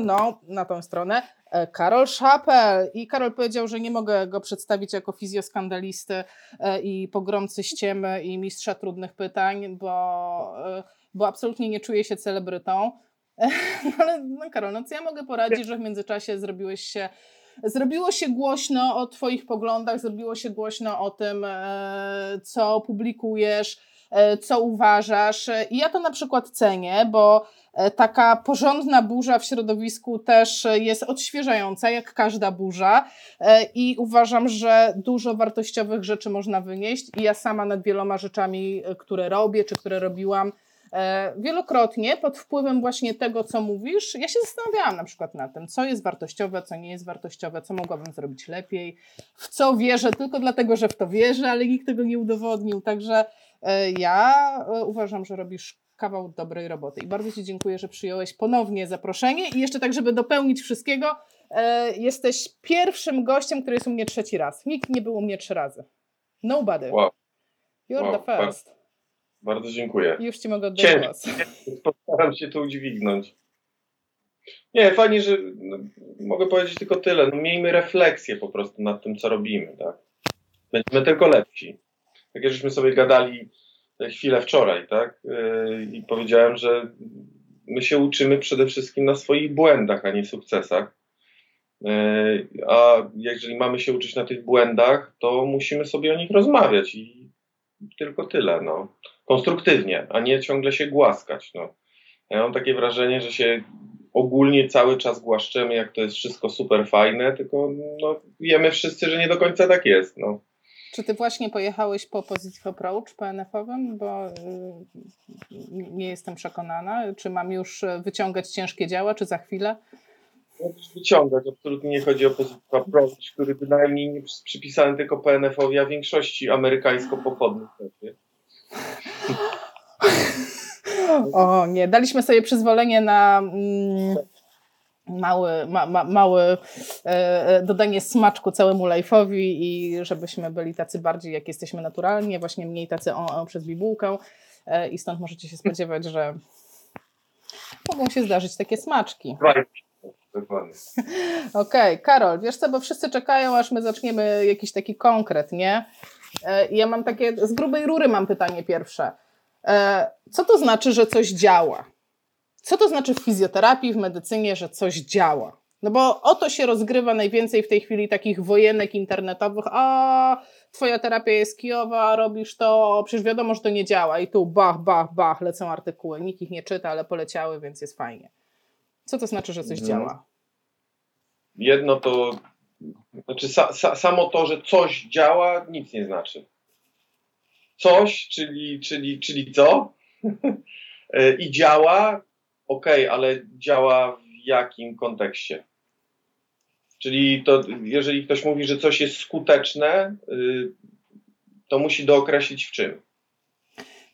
mną na tą stronę e, Karol Szapel i Karol powiedział, że nie mogę go przedstawić jako fizjoskandalisty e, i pogromcy ściemy i mistrza trudnych pytań, bo, e, bo absolutnie nie czuję się celebrytą. No ale no Karol, no co ja mogę poradzić, że w międzyczasie zrobiłeś się zrobiło się głośno o Twoich poglądach, zrobiło się głośno o tym, co publikujesz, co uważasz. I ja to na przykład cenię, bo taka porządna burza w środowisku też jest odświeżająca, jak każda burza, e, i uważam, że dużo wartościowych rzeczy można wynieść. I ja sama nad wieloma rzeczami, e, które robię, czy które robiłam, wielokrotnie pod wpływem właśnie tego, co mówisz, ja się zastanawiałam na przykład na tym, co jest wartościowe, co nie jest wartościowe, co mogłabym zrobić lepiej, w co wierzę tylko dlatego, że w to wierzę, ale nikt tego nie udowodnił. Także ja uważam, że robisz kawał dobrej roboty. I bardzo Ci dziękuję, że przyjąłeś ponownie zaproszenie. I jeszcze tak, żeby dopełnić wszystkiego, e, jesteś pierwszym gościem, który jest u mnie trzeci raz. Nikt nie był u mnie trzy razy. Nobody. Wow. You're wow. the first. Bardzo, bardzo dziękuję. Już Ci mogę oddać głos. Postaram się to udźwignąć. Nie, fajnie, że no, mogę powiedzieć tylko tyle. No, miejmy refleksję po prostu nad tym, co robimy. Tak? Będziemy tylko lepsi. Tak jak żeśmy sobie gadali chwilę wczoraj, tak? Y, I powiedziałem, że my się uczymy przede wszystkim na swoich błędach, a nie sukcesach. Y, a jeżeli mamy się uczyć na tych błędach, to musimy sobie o nich rozmawiać i tylko tyle, no. Konstruktywnie, a nie ciągle się głaskać, no. Ja mam takie wrażenie, że się ogólnie cały czas głaszczemy, jak to jest wszystko super fajne, tylko no, wiemy wszyscy, że nie do końca tak jest, no. Czy ty właśnie pojechałeś po Positive Approach PNF-owym? Bo y, nie jestem przekonana. Czy mam już wyciągać ciężkie działa, czy za chwilę? Wyciągać. Absolutnie nie chodzi o Positive Approach, który bynajmniej nie przypisany tylko PNF-owi, a większości amerykańsko-pochodnych. O nie, daliśmy sobie przyzwolenie na... Mm, mały, ma, ma, mały e, dodanie smaczku całemu live'owi i żebyśmy byli tacy bardziej jak jesteśmy naturalnie, właśnie mniej tacy przez bibułkę e, i stąd możecie się spodziewać, że mogą się zdarzyć takie smaczki. Okej, okay, Karol, wiesz co, bo wszyscy czekają, aż my zaczniemy jakiś taki konkret, nie? E, ja mam takie, z grubej rury mam pytanie pierwsze. E, co to znaczy, że coś działa? Co to znaczy w fizjoterapii, w medycynie, że coś działa? No bo o to się rozgrywa najwięcej w tej chwili takich wojenek internetowych. A twoja terapia jest kijowa, robisz to, przecież wiadomo, że to nie działa. I tu bach, bach, bach, lecą artykuły. Nikt ich nie czyta, ale poleciały, więc jest fajnie. Co to znaczy, że coś hmm. działa? Jedno to, znaczy sa, sa, samo to, że coś działa, nic nie znaczy. Coś, czyli, czyli, czyli co? I działa, ok, ale działa w jakim kontekście? Czyli to, jeżeli ktoś mówi, że coś jest skuteczne, y, to musi dookreślić w czym.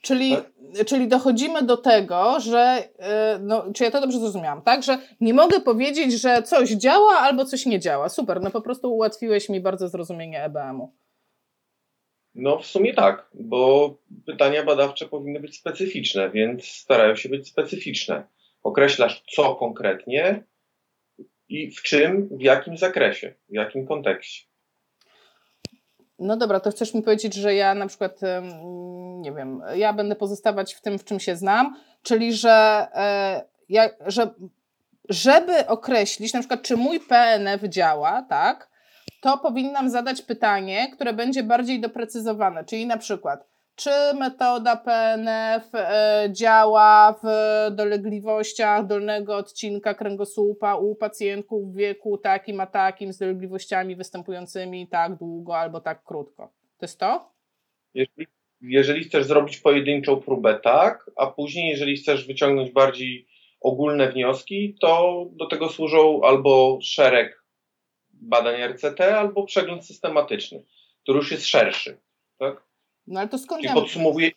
Czyli, tak? czyli dochodzimy do tego, że, y, no, czy ja to dobrze zrozumiałam, tak? Że nie mogę powiedzieć, że coś działa albo coś nie działa. Super, no po prostu ułatwiłeś mi bardzo zrozumienie EBM-u. No w sumie tak, bo pytania badawcze powinny być specyficzne, więc starają się być specyficzne określasz co konkretnie i w czym, w jakim zakresie, w jakim kontekście. No dobra, to chcesz mi powiedzieć, że ja na przykład, nie wiem, ja będę pozostawać w tym, w czym się znam, czyli że, e, ja, że żeby określić na przykład, czy mój PNF działa, tak, to powinnam zadać pytanie, które będzie bardziej doprecyzowane, czyli na przykład, czy metoda PNF e, działa w dolegliwościach dolnego odcinka kręgosłupa u pacjentów w wieku takim a takim z dolegliwościami występującymi tak długo albo tak krótko. To jest to? Jeżeli, jeżeli chcesz zrobić pojedynczą próbę, tak, a później, jeżeli chcesz wyciągnąć bardziej ogólne wnioski, to do tego służą albo szereg badań RCT, albo przegląd systematyczny, który już jest szerszy. Tak? No ale to skąd ja... podsumowuje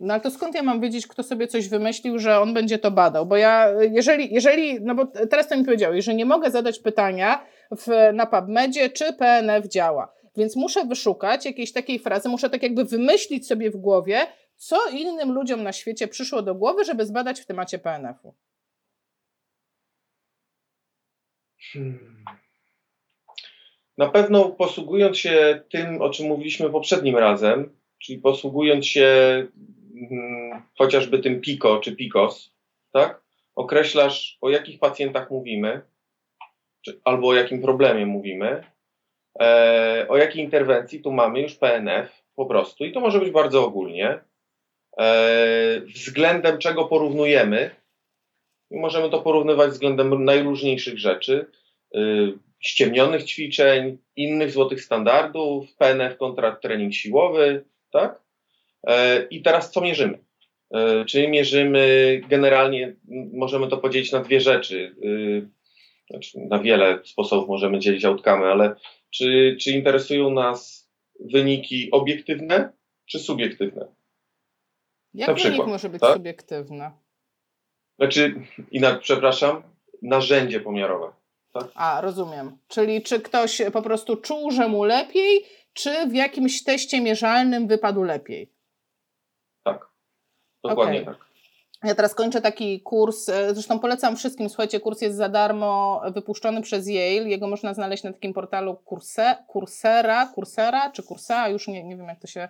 no ale to skąd ja mam wiedzieć, kto sobie coś wymyślił, że on będzie to badał? Bo ja, jeżeli, jeżeli no bo teraz to mi powiedziałeś, że nie mogę zadać pytania w, na PubMedzie, czy PNF działa. Więc muszę wyszukać jakiejś takiej frazy, muszę tak jakby wymyślić sobie w głowie, co innym ludziom na świecie przyszło do głowy, żeby zbadać w temacie PNF-u. Hmm. Na pewno posługując się tym, o czym mówiliśmy poprzednim razem, czyli posługując się hmm, chociażby tym PICO czy PICOS, tak? Określasz, o jakich pacjentach mówimy, czy, albo o jakim problemie mówimy, e, o jakiej interwencji tu mamy już PNF po prostu. I to może być bardzo ogólnie. E, względem czego porównujemy, i możemy to porównywać względem najróżniejszych rzeczy, y, ściemnionych ćwiczeń, innych złotych standardów, PNF kontra trening siłowy, tak? E, I teraz co mierzymy? E, czyli mierzymy generalnie, możemy to podzielić na dwie rzeczy. Y, znaczy na wiele sposobów możemy dzielić outcome, ale czy, czy interesują nas wyniki obiektywne czy subiektywne? Jak wynik przykład, może być tak? subiektywny? Znaczy, inaczej, przepraszam, narzędzie pomiarowe. Tak? A, rozumiem. Czyli czy ktoś po prostu czuł, że mu lepiej, czy w jakimś teście mierzalnym wypadł lepiej? Tak. Dokładnie okay. tak. Ja teraz kończę taki kurs, e, zresztą polecam wszystkim, słuchajcie, kurs jest za darmo, wypuszczony przez Yale, jego można znaleźć na takim portalu Curse, Coursera, Coursera czy Coursera, już nie, nie wiem jak to się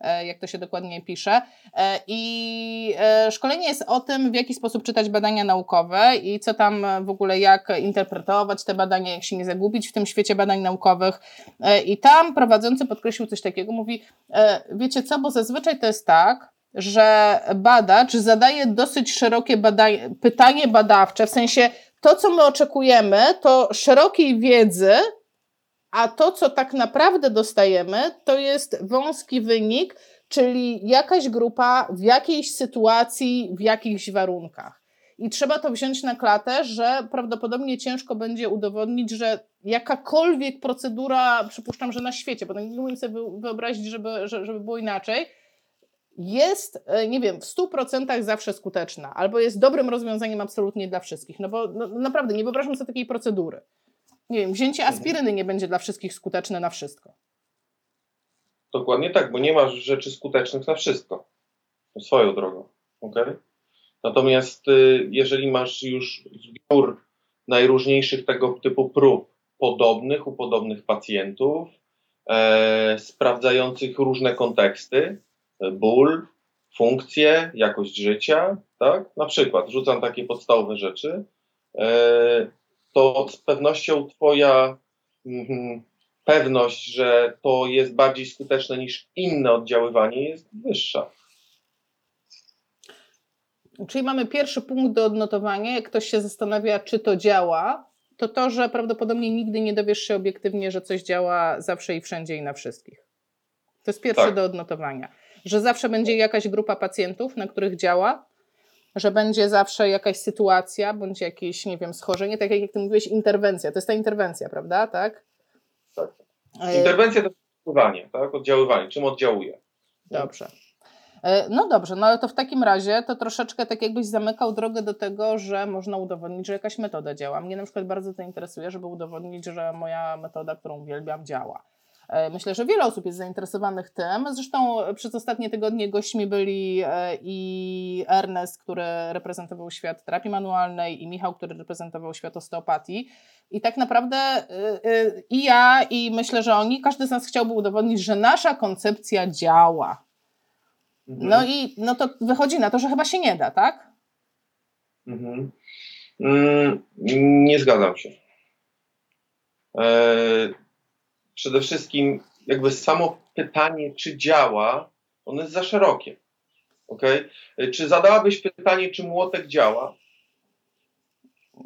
E, jak to się dokładnie pisze. E, I szkolenie jest o tym, w jaki sposób czytać badania naukowe i co tam w ogóle, jak interpretować te badania, jak się nie zagubić w tym świecie badań naukowych. I tam prowadzący podkreślił coś takiego, mówi, wiecie co, bo zazwyczaj to jest tak, że badacz zadaje dosyć szerokie badanie, pytanie badawcze, w sensie to, co my oczekujemy, to szerokiej wiedzy a to, co tak naprawdę dostajemy, to jest wąski wynik, czyli jakaś grupa w jakiejś sytuacji, w jakichś warunkach. I trzeba to wziąć na klatę, że prawdopodobnie ciężko będzie udowodnić, że jakakolwiek procedura, przypuszczam, że na świecie, bo nie umiem sobie wyobrazić, żeby, żeby było inaczej, jest, e, nie wiem, w 100% zawsze skuteczna, albo jest dobrym rozwiązaniem absolutnie dla wszystkich. No bo no, naprawdę nie wyobrażam sobie takiej procedury. Nie wiem, wzięcie mhm. aspiryny nie będzie dla wszystkich skuteczne na wszystko. Dokładnie tak, bo nie masz rzeczy skutecznych na wszystko. Swoją drogą. Okay? Natomiast y, jeżeli masz już zbiór najróżniejszych tego typu prób podobnych u podobnych pacjentów, e, sprawdzających różne konteksty, ból, funkcje, jakość życia, tak? Na przykład, rzucam takie podstawowe rzeczy. E, to z pewnością Twoja mm, pewność, że to jest bardziej skuteczne niż inne oddziaływanie, jest wyższa. Czyli mamy pierwszy punkt do odnotowania. Jak ktoś się zastanawia, czy to działa, to to, że prawdopodobnie nigdy nie dowiesz się obiektywnie, że coś działa zawsze i wszędzie i na wszystkich. To jest pierwsze tak. do odnotowania. Że zawsze będzie jakaś grupa pacjentów, na których działa, że będzie zawsze jakaś sytuacja, bądź jakieś, nie wiem, schorzenie, tak jak ty mówiłeś, interwencja. To jest ta interwencja, prawda? Tak? tak. Interwencja to jest oddziaływanie, tak? Oddziaływanie. Czym oddziałuje? Dobrze. E, no dobrze, no ale to w takim razie to troszeczkę tak jakbyś zamykał drogę do tego, że można udowodnić, że jakaś metoda działa. Mnie na przykład bardzo to interesuje, żeby udowodnić, że moja metoda, którą uwielbiam, działa. E, myślę, że wiele osób jest zainteresowanych tym. Zresztą przez ostatnie tygodnie gośćmi byli e, i Ernest, który reprezentował świat terapii manualnej, i Michał, który reprezentował świat osteopatii. I tak naprawdę e, i ja, i myślę, że oni, każdy z nas chciałby udowodnić, że nasza koncepcja działa. Mhm. No i no to wychodzi na to, że chyba się nie da, tak? Mhm. Mm, nie zgadzam się. Przede wszystkim jakby samo pytanie, czy działa, ono jest za szerokie. Okay? Czy zadałabyś pytanie, czy młotek działa?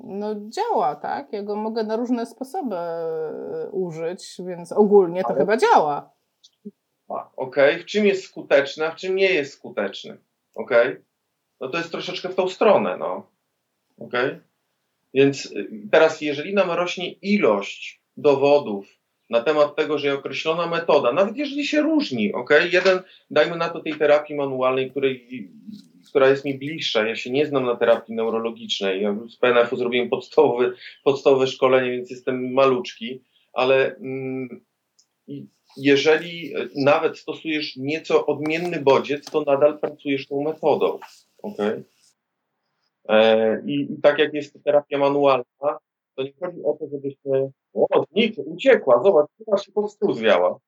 No działa, tak? Ja go mogę na różne sposoby e, użyć, więc ogólnie to Ale... chyba działa. Okej, okay. w czym jest skuteczny, a w czym nie jest skuteczny? Okej? Okay? No to jest troszeczkę w tą stronę, no. Okej? Więc y, teraz, jeżeli nam rośnie ilość dowodów na temat tego, że określona metoda, nawet jeżeli się różni, ok, jeden, dajmy na to tej terapii manualnej, której, która jest mi bliższa, ja się nie znam na terapii neurologicznej, ja z PNF-u zrobiłem podstawowy, podstawowe szkolenie, więc jestem maluczki, ale mm, jeżeli nawet stosujesz nieco odmienny bodziec, to nadal pracujesz tą metodą, ok? E, I, tak jak jest terapia manualna, To nie chodzi o to, żebyśmy. O, znik, uciekła, zobacz, chyba się po stół zwiała.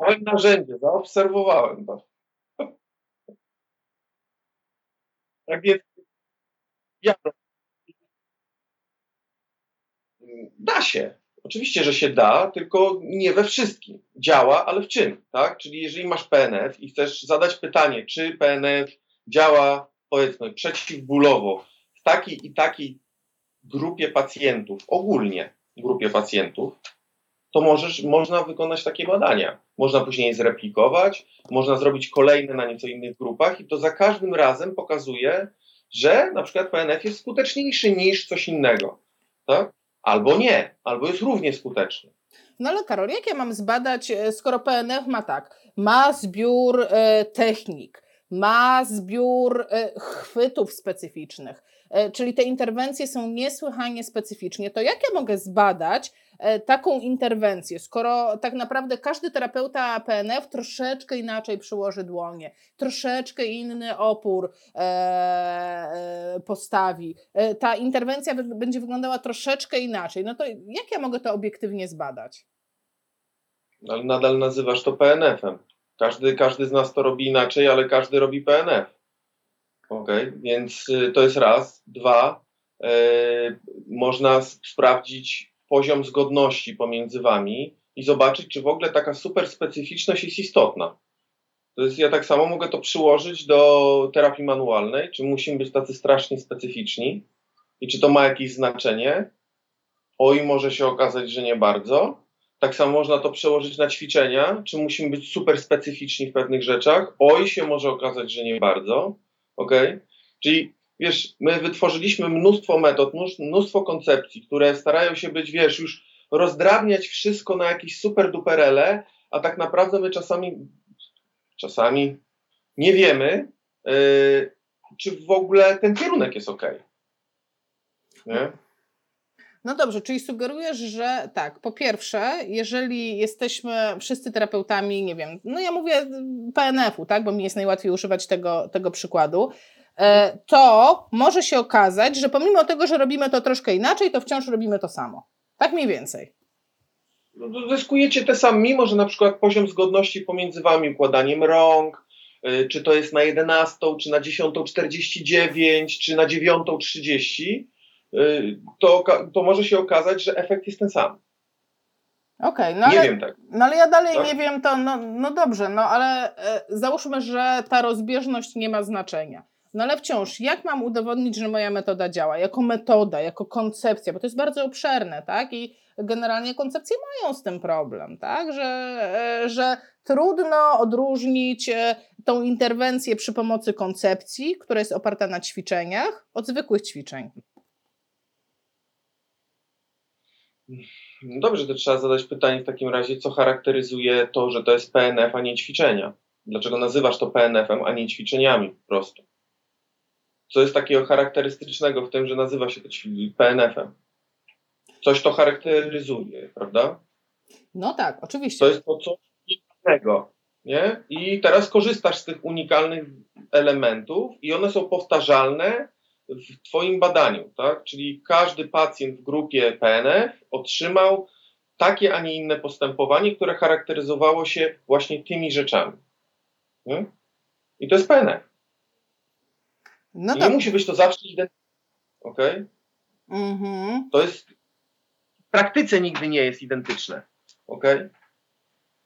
Miałem narzędzie, zaobserwowałem to. Tak więc ja. Da się. Oczywiście, że się da, tylko nie we wszystkim. Działa, ale w czym? Tak? Czyli jeżeli masz PNF i chcesz zadać pytanie, czy PNF działa, powiedzmy, przeciwbólowo w takiej i takiej grupie pacjentów, ogólnie grupie pacjentów, to możesz, można wykonać takie badania. Można później je zreplikować, można zrobić kolejne na nieco innych grupach i to za każdym razem pokazuje, że na przykład PNF jest skuteczniejszy niż coś innego. Tak? Albo nie, albo jest równie skuteczny. No ale Karol, jak ja mam zbadać, e, skoro PNF ma tak, ma zbiór e, technik, ma zbiór e, chwytów specyficznych, czyli te interwencje są niesłychanie specyficznie, to jak ja mogę zbadać taką interwencję, skoro tak naprawdę każdy terapeuta PNF troszeczkę inaczej przyłoży dłonie, troszeczkę inny opór postawi, ta interwencja będzie wyglądała troszeczkę inaczej, no to jak ja mogę to obiektywnie zbadać? Ale nadal nazywasz to PNF-em. Każdy, każdy z nas to robi inaczej, ale każdy robi PNF. Ok, więc y, to jest raz. Dwa, yy, można sprawdzić poziom zgodności pomiędzy wami i zobaczyć, czy w ogóle taka super specyficzność jest istotna. To jest, ja tak samo mogę to przyłożyć do terapii manualnej, czy musimy być tacy strasznie specyficzni i czy to ma jakieś znaczenie. Oj, może się okazać, że nie bardzo. Tak samo można to przełożyć na ćwiczenia, czy musimy być super specyficzni w pewnych rzeczach. Oj, się może okazać, że nie bardzo. Ok? Czyli wiesz, my wytworzyliśmy mnóstwo metod, mnóstwo koncepcji, które starają się być, wiesz, już rozdrabniać wszystko na jakieś super duperele, a tak naprawdę my czasami, czasami nie wiemy, yy, czy w ogóle ten kierunek jest ok. Nie? No dobrze, czyli sugerujesz, że tak, po pierwsze, jeżeli jesteśmy wszyscy terapeutami, nie wiem, no ja mówię PNF-u, tak, bo mi jest najłatwiej używać tego, tego przykładu, to może się okazać, że pomimo tego, że robimy to troszkę inaczej, to wciąż robimy to samo. Tak mniej więcej. No, zyskujecie te same, mimo że na przykład poziom zgodności pomiędzy wami, układaniem rąk, e, czy to jest na 11, czy na 10.49, czy na 9.30, Y, to, to może się okazać, że efekt jest ten sam. Okej, okay, no, ale, wiem, tak. no ale ja dalej tak? nie wiem, to no, no dobrze, no ale e, załóżmy, że ta rozbieżność nie ma znaczenia. No ale wciąż, jak mam udowodnić, że moja metoda działa? Jako metoda, jako koncepcja, bo to jest bardzo obszerne, tak? I generalnie koncepcje mają z tym problem, tak? Że, e, że trudno odróżnić e, tą interwencję przy pomocy koncepcji, która jest oparta na ćwiczeniach, od zwykłych ćwiczeń. No dobrze, to trzeba zadać pytanie w takim razie, co charakteryzuje to, że to jest PNF, a nie ćwiczenia? Dlaczego nazywasz to PNF-em, a nie ćwiczeniami po prostu? Co jest takiego charakterystycznego w tym, że nazywa się to PNF-em? Coś to charakteryzuje, prawda? No tak, oczywiście. To jest to coś unikalnego, nie? I teraz korzystasz z tych unikalnych elementów i one są powtarzalne w Twoim badaniu, tak? Czyli każdy pacjent w grupie PNF otrzymał takie, a nie inne postępowanie, które charakteryzowało się właśnie tymi rzeczami. Nie? I to jest PNF. No nie musi być to zawsze identyczne. Ok? Mhm. To jest w praktyce nigdy nie jest identyczne. Ok?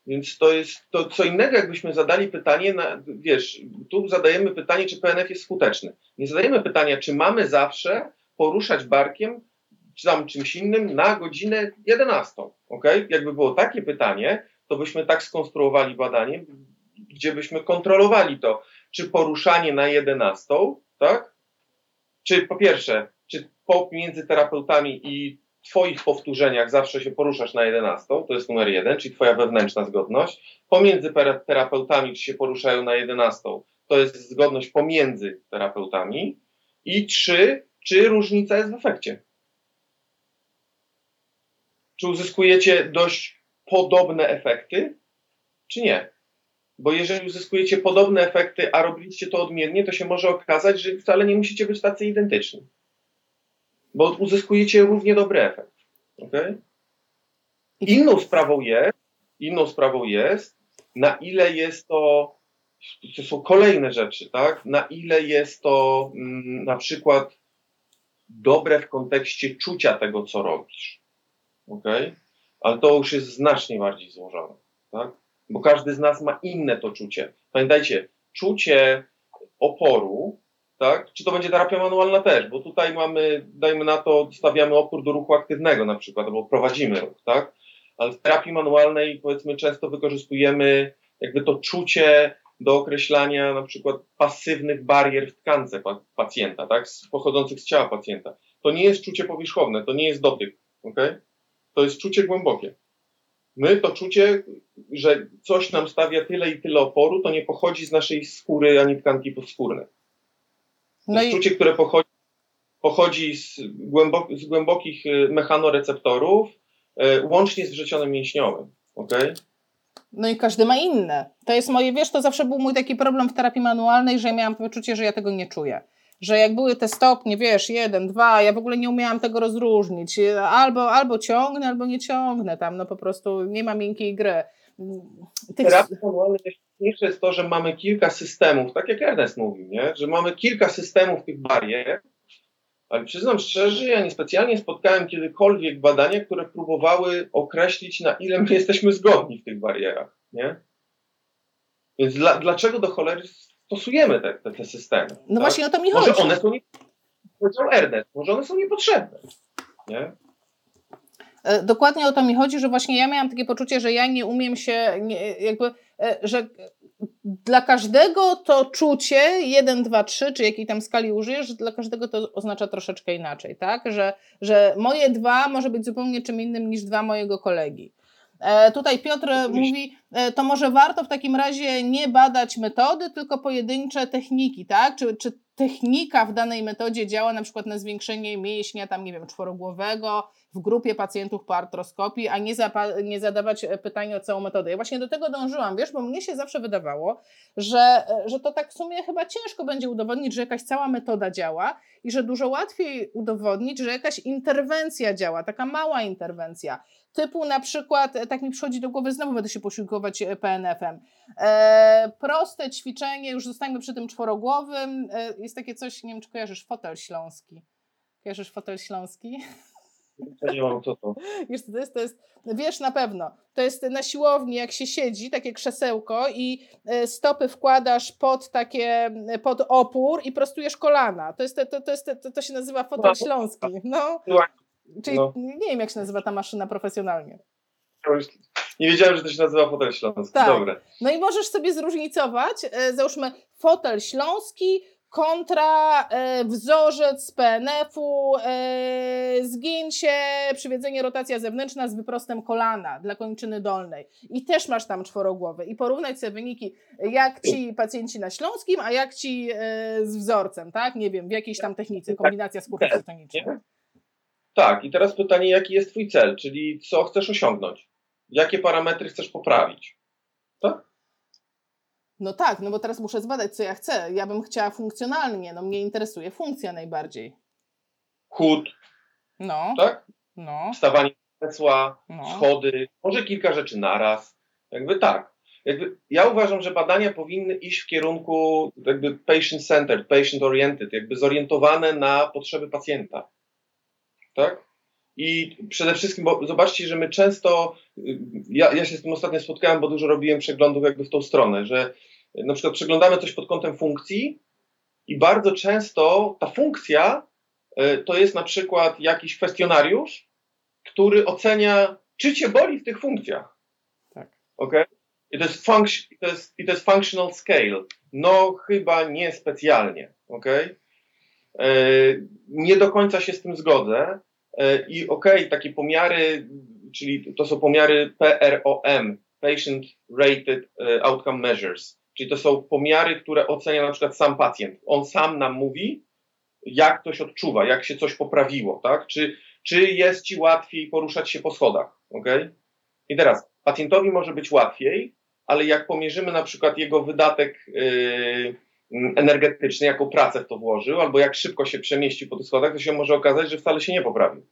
Więc to jest to co innego, jakbyśmy zadali pytanie, na, wiesz, tu zadajemy pytanie, czy PNF jest skuteczny. Nie zadajemy pytania, czy mamy zawsze poruszać barkiem, czy tam czymś innym na godzinę 11. Okay? Jakby było takie pytanie, to byśmy tak skonstruowali badanie, gdzie byśmy kontrolowali to, czy poruszanie na 11, tak? Czy po pierwsze, czy pomiędzy terapeutami i Twoich powtórzeniach zawsze się poruszasz na 11, to jest numer jeden, czyli Twoja wewnętrzna zgodność. Pomiędzy terapeutami, czy się poruszają na 11, to jest zgodność pomiędzy terapeutami. I trzy, czy różnica jest w efekcie. Czy uzyskujecie dość podobne efekty, czy nie? Bo jeżeli uzyskujecie podobne efekty, a robiliście to odmiennie, to się może okazać, że wcale nie musicie być tacy identyczni. Bo uzyskujecie równie dobry efekt. Okay? Inną sprawą jest, inną sprawą jest, na ile jest to, to są kolejne rzeczy, tak? Na ile jest to mm, na przykład dobre w kontekście czucia tego, co robisz. Okay? Ale to już jest znacznie bardziej złożone, tak? Bo każdy z nas ma inne to czucie. Pamiętajcie, czucie oporu, tak? Czy to będzie terapia manualna też, bo tutaj mamy, dajmy na to, stawiamy opór do ruchu aktywnego na przykład, albo prowadzimy ruch, tak? Ale w terapii manualnej powiedzmy często wykorzystujemy jakby to czucie do określania na przykład pasywnych barier w tkance pacjenta, tak? Pochodzących z ciała pacjenta. To nie jest czucie powierzchowne, to nie jest dotyk, ok? To jest czucie głębokie. My to czucie, że coś nam stawia tyle i tyle oporu, to nie pochodzi z naszej skóry ani tkanki podskórnej. To no i... czucie, które pochodzi, pochodzi z, głębok, z głębokich y, mechanoreceptorów, y, łącznie z wrzecionem mięśniowym. Okay? No i każdy ma inne. To jest moje, wiesz, to zawsze był mój taki problem w terapii manualnej, że ja miałam poczucie, że ja tego nie czuję. Że jak były te stopnie, wiesz, jeden, dwa, ja w ogóle nie umiałam tego rozróżnić. Albo, albo ciągnę, albo nie ciągnę tam, no po prostu nie ma miękkiej gry. Tych... Najważniejsze jest to, że mamy kilka systemów, tak jak Ernest mówił, nie? że mamy kilka systemów tych barier, ale przyznam szczerze, ja niespecjalnie spotkałem kiedykolwiek badania, które próbowały określić, na ile my jesteśmy zgodni w tych barierach. Nie? Więc dla, dlaczego do cholery stosujemy te, te, te systemy? No tak? właśnie o to mi chodzi. Może one są, nie, powiedział Ernest, może one są niepotrzebne. Nie? E, dokładnie o to mi chodzi, że właśnie ja miałam takie poczucie, że ja nie umiem się, nie, jakby, e, że dla każdego to czucie 1, 2, 3, czy jakiej tam skali użyjesz, że dla każdego to oznacza troszeczkę inaczej, tak? Że, że moje dwa może być zupełnie czym innym niż dwa mojego kolegi. E, tutaj Piotr mówi, e, to może warto w takim razie nie badać metody, tylko pojedyncze techniki, tak? Czy, czy technika w danej metodzie działa na przykład na zwiększenie mięśnia, tam nie wiem, czworogłowego w grupie pacjentów po artroskopii, a nie, nie zadawać e, pytania o całą metodę. Ja właśnie do tego dążyłam, wiesz, bo mnie się zawsze wydawało, że, że to tak w sumie chyba ciężko będzie udowodnić, że jakaś cała metoda działa i że dużo łatwiej udowodnić, że jakaś interwencja działa, taka mała interwencja typu na przykład, e, tak mi przychodzi do głowy, znowu będę się posiłkować e, PNF-em. E, proste ćwiczenie, już zostańmy przy tym czworogłowym. E, jest takie coś, nie wiem, czy kojarzysz, fotel śląski. Kojarzysz fotel śląski? Nie mam co to. Wiesz, to jest, to jest, wiesz na pewno, to jest na siłowni, jak się siedzi, takie krzesełko i stopy wkładasz pod takie, pod opór i prostujesz kolana. To, jest, to, to, jest, to, to się nazywa fotel no, śląski. No. Czyli no. nie wiem, jak się nazywa ta maszyna profesjonalnie. Nie wiedziałem, że to się nazywa fotel śląski. Tak. Dobre. No i możesz sobie zróżnicować, e, załóżmy fotel śląski kontra e, wzorzec PNF-u, e, zgięcie, przywiedzenie, rotacja zewnętrzna z wyprostem kolana dla kończyny dolnej. I też masz tam czworogłowy. I porównać sobie wyniki, jak ci pacjenci na śląskim, a jak ci z wzorcem, tak? Nie wiem, w jakiejś tam technice, kombinacja skórki fotonicznej. Tak, i teraz pytanie, jaki jest Twój cel, czyli co chcesz osiągnąć? Jakie parametry chcesz poprawić? Tak? No tak, no bo teraz muszę zbadać, co ja chcę. Ja bym chciała funkcjonalnie, no mnie interesuje funkcja najbardziej. Chód. No. Tak? No. Wstawanie krzesła, no. schody, może kilka rzeczy naraz. Jakby tak. Jakby ja uważam, że badania powinny iść w kierunku jakby patient-centered, patient-oriented, jakby zorientowane na potrzeby pacjenta tak? I przede wszystkim, bo zobaczcie, że my często, ja, ja się z tym ostatnio spotkałem, bo dużo robiłem przeglądów jakby w tą stronę, że na przykład przeglądamy coś pod kątem funkcji i bardzo często ta funkcja e, to jest na przykład jakiś kwestionariusz, który ocenia, czy cię boli w tych funkcjach. Tak. Okay? I to jest, func- to jest, i to jest functional scale. No, chyba nie specjalnie. Okay? E, nie do końca się z tym zgodzę, E, I okej, okay, takie pomiary, czyli to są pomiary PROM, Patient Rated e, Outcome Measures, czyli to są pomiary, które ocenia na przykład sam pacjent. On sam nam mówi, jak ktoś odczuwa, jak się coś poprawiło, tak? Czy, czy jest ci łatwiej poruszać się po schodach, ok? I teraz, pacjentowi może być łatwiej, ale jak pomierzymy na przykład jego wydatek yy, energetyczny, jaką pracę w to włożył, albo jak szybko się przemieścił po tych schodach, to się może okazać, że wcale się nie poprawił.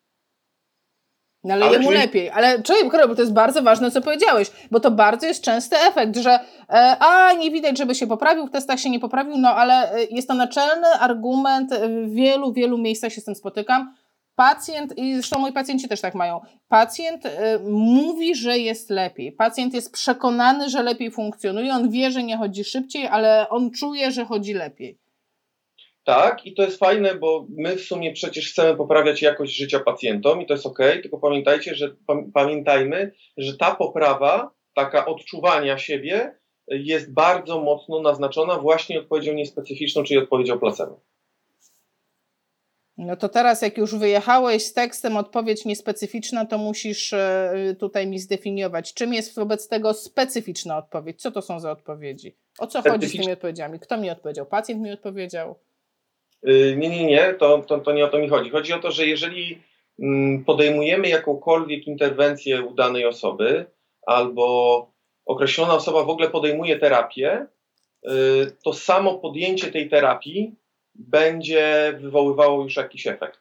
No ale, ale jemu czyli... lepiej. Ale czekaj, bo to jest bardzo ważne, co powiedziałeś, bo to bardzo jest częsty efekt, że e, a nie widać, żeby się poprawił, w testach się nie poprawił, no ale e, jest to naczelny argument, w wielu, wielu miejscach się z tym spotykam. Pacjent, i zresztą moi pacjenci też tak mają, pacjent y, mówi, że jest lepiej. Pacjent jest przekonany, że lepiej funkcjonuje, on wie, że nie chodzi szybciej, ale on czuje, że chodzi lepiej. Tak, i to jest fajne, bo my w sumie przecież chcemy poprawiać jakość życia pacjentom i to jest ok, tylko pamiętajcie, że pamiętajmy, że ta poprawa, taka odczuwania siebie jest bardzo mocno naznaczona właśnie odpowiedzią niespecyficzną, czyli odpowiedzią placebo. No to teraz, jak już wyjechałeś z tekstem odpowiedź niespecyficzna, to musisz e, tutaj mi zdefiniować, czym jest wobec tego specyficzna odpowiedź. Co to są za odpowiedzi? O co chodzi z tymi odpowiedziami? Kto mi odpowiedział? Pacjent mi odpowiedział? Y, nie, nie, nie, to, to, to nie o to mi chodzi. Chodzi o to, że jeżeli mm, podejmujemy jakąkolwiek interwencję u danej osoby, albo określona osoba w ogóle podejmuje terapię, y, to samo podjęcie tej terapii będzie wywoływało już jakiś efekt.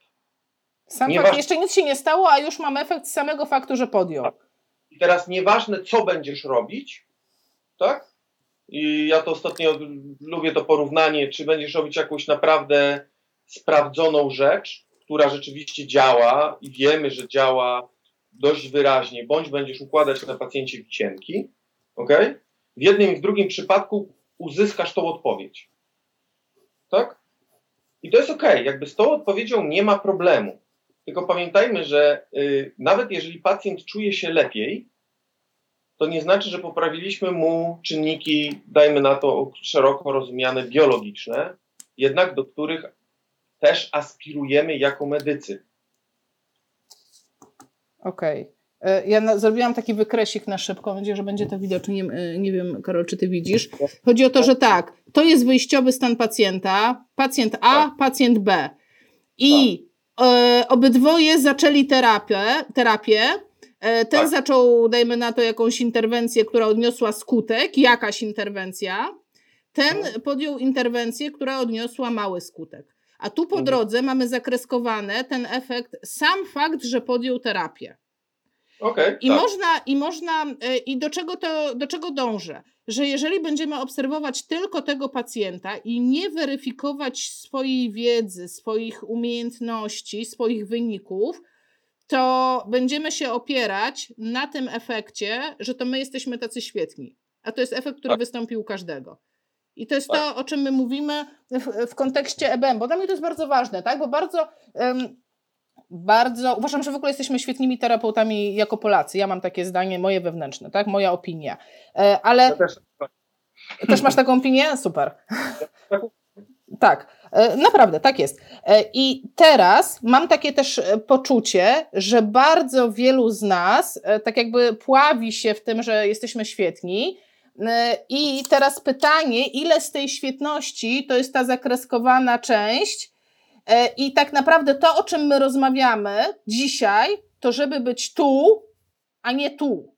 Sam fakt, jeszcze nic się nie stało, a już mam efekt z samego faktu, że podjął. Tak. I teraz nieważne, co będziesz robić, tak? I ja to ostatnio lubię to porównanie, czy będziesz robić jakąś naprawdę sprawdzoną rzecz, która rzeczywiście działa i wiemy, że działa dość wyraźnie, bądź będziesz układać na pacjencie wisienki, ok? W jednym i w drugim przypadku uzyskasz tą odpowiedź. Tak? I to jest ok, jakby z tą odpowiedzią nie ma problemu. Tylko pamiętajmy, że y, nawet jeżeli pacjent czuje się lepiej, to nie znaczy, że poprawiliśmy mu czynniki, dajmy na to szeroko rozumiane biologiczne, jednak do których też aspirujemy jako medycy. Okej. Okay. E, ja zrobiłam taki wykresik na szybko, mam nadzieję, że będzie to widoczne. Nie, e, nie wiem, Karol, czy ty widzisz. Chodzi o to, że tak, to jest wyjściowy stan pacjenta, pacjent A, tak. pacjent B. I tak. e, obydwoje zaczęli terapię, terapię. E, ten tak. zaczął, dajmy na to, jakąś interwencję, która odniosła skutek, jakaś interwencja. Ten mhm. podjął interwencję, która odniosła mały skutek. A tu po mhm. drodze mamy zakreskowane ten efekt, sam fakt, że podjął terapię. Okay, I, tak. można, I można, e, i do czego to, do czego dążę? Że jeżeli będziemy obserwować tylko tego pacjenta i nie weryfikować swojej wiedzy, swoich umiejętności, swoich wyników, to będziemy się opierać na tym efekcie, że to my jesteśmy tacy świetni. A to jest efekt, który tak. wystąpił u każdego. I to jest tak. to, o czym my mówimy w, w kontekście EBM, bo dla mnie to jest bardzo ważne, tak? Bo bardzo. Um, bardzo, uważam, że w ogóle jesteśmy świetnymi terapeutami jako Polacy. Ja mam takie zdanie moje wewnętrzne, tak? Moja opinia. E, ale. Ja też. też masz taką opinię? Super. Tak, e, naprawdę, tak jest. E, I teraz mam takie też poczucie, że bardzo wielu z nas tak jakby pławi się w tym, że jesteśmy świetni. I teraz pytanie, ile z tej świetności to jest ta zakreskowana część, I tak naprawdę to, o czym my rozmawiamy dzisiaj, to żeby być tu, a nie tu.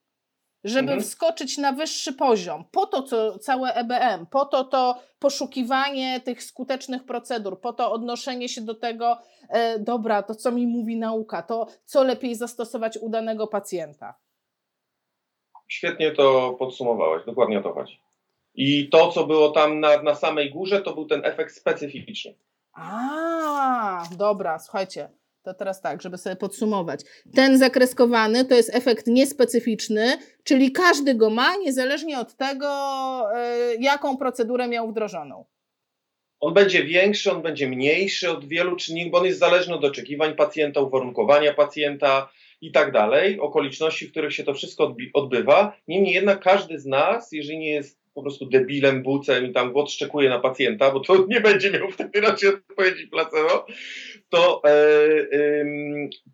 Żeby mhm. wskoczyć na wyższy poziom. Po to co całe EBM, po to to poszukiwanie tych skutecznych procedur, po to odnoszenie się do tego, e, dobra, to co mi mówi nauka, to co lepiej zastosować u danego pacjenta. Świetnie to podsumowałeś, dokładnie o to chodzi. I to, co było tam na, na samej górze, to był ten efekt specyficzny. A, dobra, słuchajcie. To teraz tak, żeby sobie podsumować. Ten zakreskowany to jest efekt niespecyficzny, czyli każdy go ma, niezależnie od tego, yy, jaką procedurę miał wdrożoną. On będzie większy, on będzie mniejszy od wielu czynników, bo on jest zależny od oczekiwań pacjenta, uwarunkowania pacjenta i tak dalej, okoliczności, w których się to wszystko odbywa. Niemniej jednak każdy z nas, jeżeli nie jest po prostu debilem, bucem i tam odszczekuje na pacjenta, bo to nie będzie miał wtedy raczej odpowiedzi placebo, to, e, e,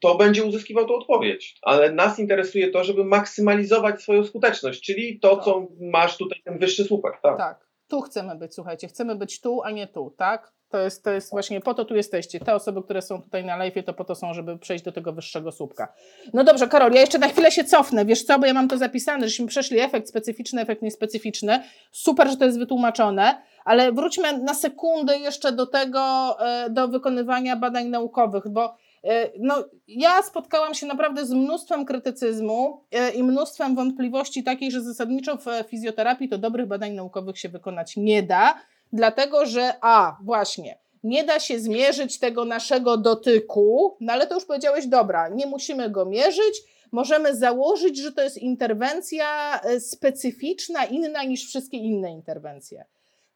to będzie uzyskiwał tą odpowiedź. Ale nas interesuje to, żeby maksymalizować swoją skuteczność, czyli to, co masz tutaj, ten wyższy słupek. Tak. tak. Tu chcemy być, słuchajcie, chcemy być tu, a nie tu, tak? To jest, to jest właśnie po to tu jesteście. Te osoby, które są tutaj na live, to po to są, żeby przejść do tego wyższego słupka. No dobrze, Karol, ja jeszcze na chwilę się cofnę. Wiesz co, bo ja mam to zapisane, żeśmy przeszli efekt specyficzny, efekt niespecyficzny. Super, że to jest wytłumaczone, ale wróćmy na sekundę jeszcze do tego, e, do wykonywania badań naukowych, bo e, no, ja spotkałam się naprawdę z mnóstwem krytycyzmu e, i mnóstwem wątpliwości takiej, że zasadniczo w fizjoterapii to dobrych badań naukowych się wykonać nie da dlatego że a, właśnie, nie da się zmierzyć tego naszego dotyku, no ale to już powiedziałeś, dobra, nie musimy go mierzyć, możemy założyć, że to jest interwencja e, specyficzna, inna niż wszystkie inne interwencje.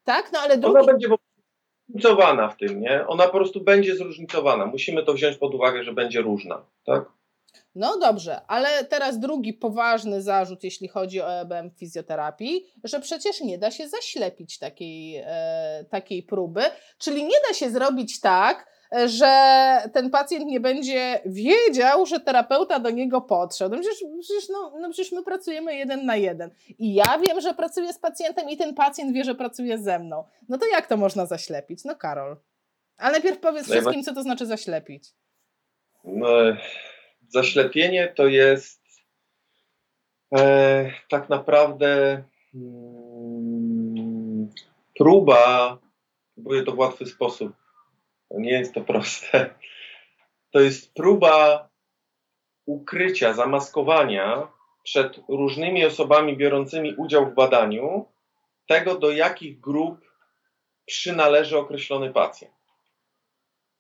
Tak, no ale drugi... Ona będzie zróżnicowana w tym, nie? Ona po prostu będzie zróżnicowana. Musimy to wziąć pod uwagę, że będzie różna, tak? No dobrze, ale teraz drugi poważny zarzut, jeśli chodzi o EBM fizjoterapii, że przecież nie da się zaślepić takiej, e, takiej próby, czyli nie da się zrobić tak, że ten pacjent nie będzie wiedział, że terapeuta do niego podszedł. No przecież, przecież, no, no przecież my pracujemy jeden na jeden. I ja wiem, że pracuję z pacjentem i ten pacjent wie, że pracuje ze mną. No to jak to można zaślepić? No Karol. Ale najpierw powiedz no wszystkim, co to znaczy zaślepić. No, zaślepienie to jest e, tak naprawdę mm, próba, próbuję to w łatwy sposób, nie jest to proste, to jest próba ukrycia, zamaskowania przed różnymi osobami biorącymi udział w badaniu tego, do jakich grup przynależy określony pacjent.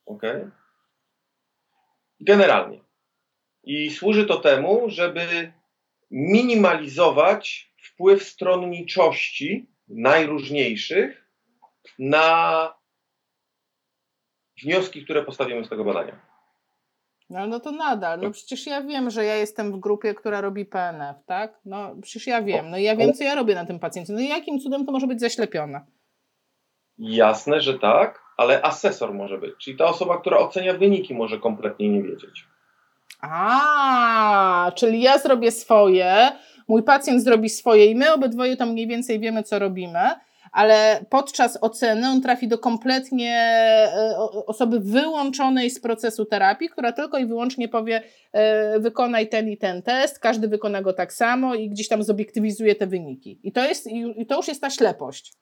Ok? Generalnie. I służy to temu, żeby minimalizować wpływ stronniczości najróżniejszych na wnioski, które postawimy z tego badania. No, no to nadal. No przecież ja wiem, że ja jestem w grupie, która robi PNF, tak? No przecież ja wiem. No i ja wiem, co ja robię na tym pacjencie. No i jakim cudem to może być zaślepione? Jasne, że tak, ale asesor może być. Czyli ta osoba, która ocenia wyniki, może kompletnie nie wiedzieć. A, czyli ja zrobię swoje, mój pacjent zrobi swoje i my obydwoje tam mniej więcej wiemy, co robimy, ale podczas oceny on trafi do kompletnie e, osoby wyłączonej z procesu terapii, która tylko i wyłącznie powie, e, wykonaj ten i ten test, każdy wykona go tak samo i gdzieś tam zobiektywizuje te wyniki. I to, jest, i to już jest ta ślepość.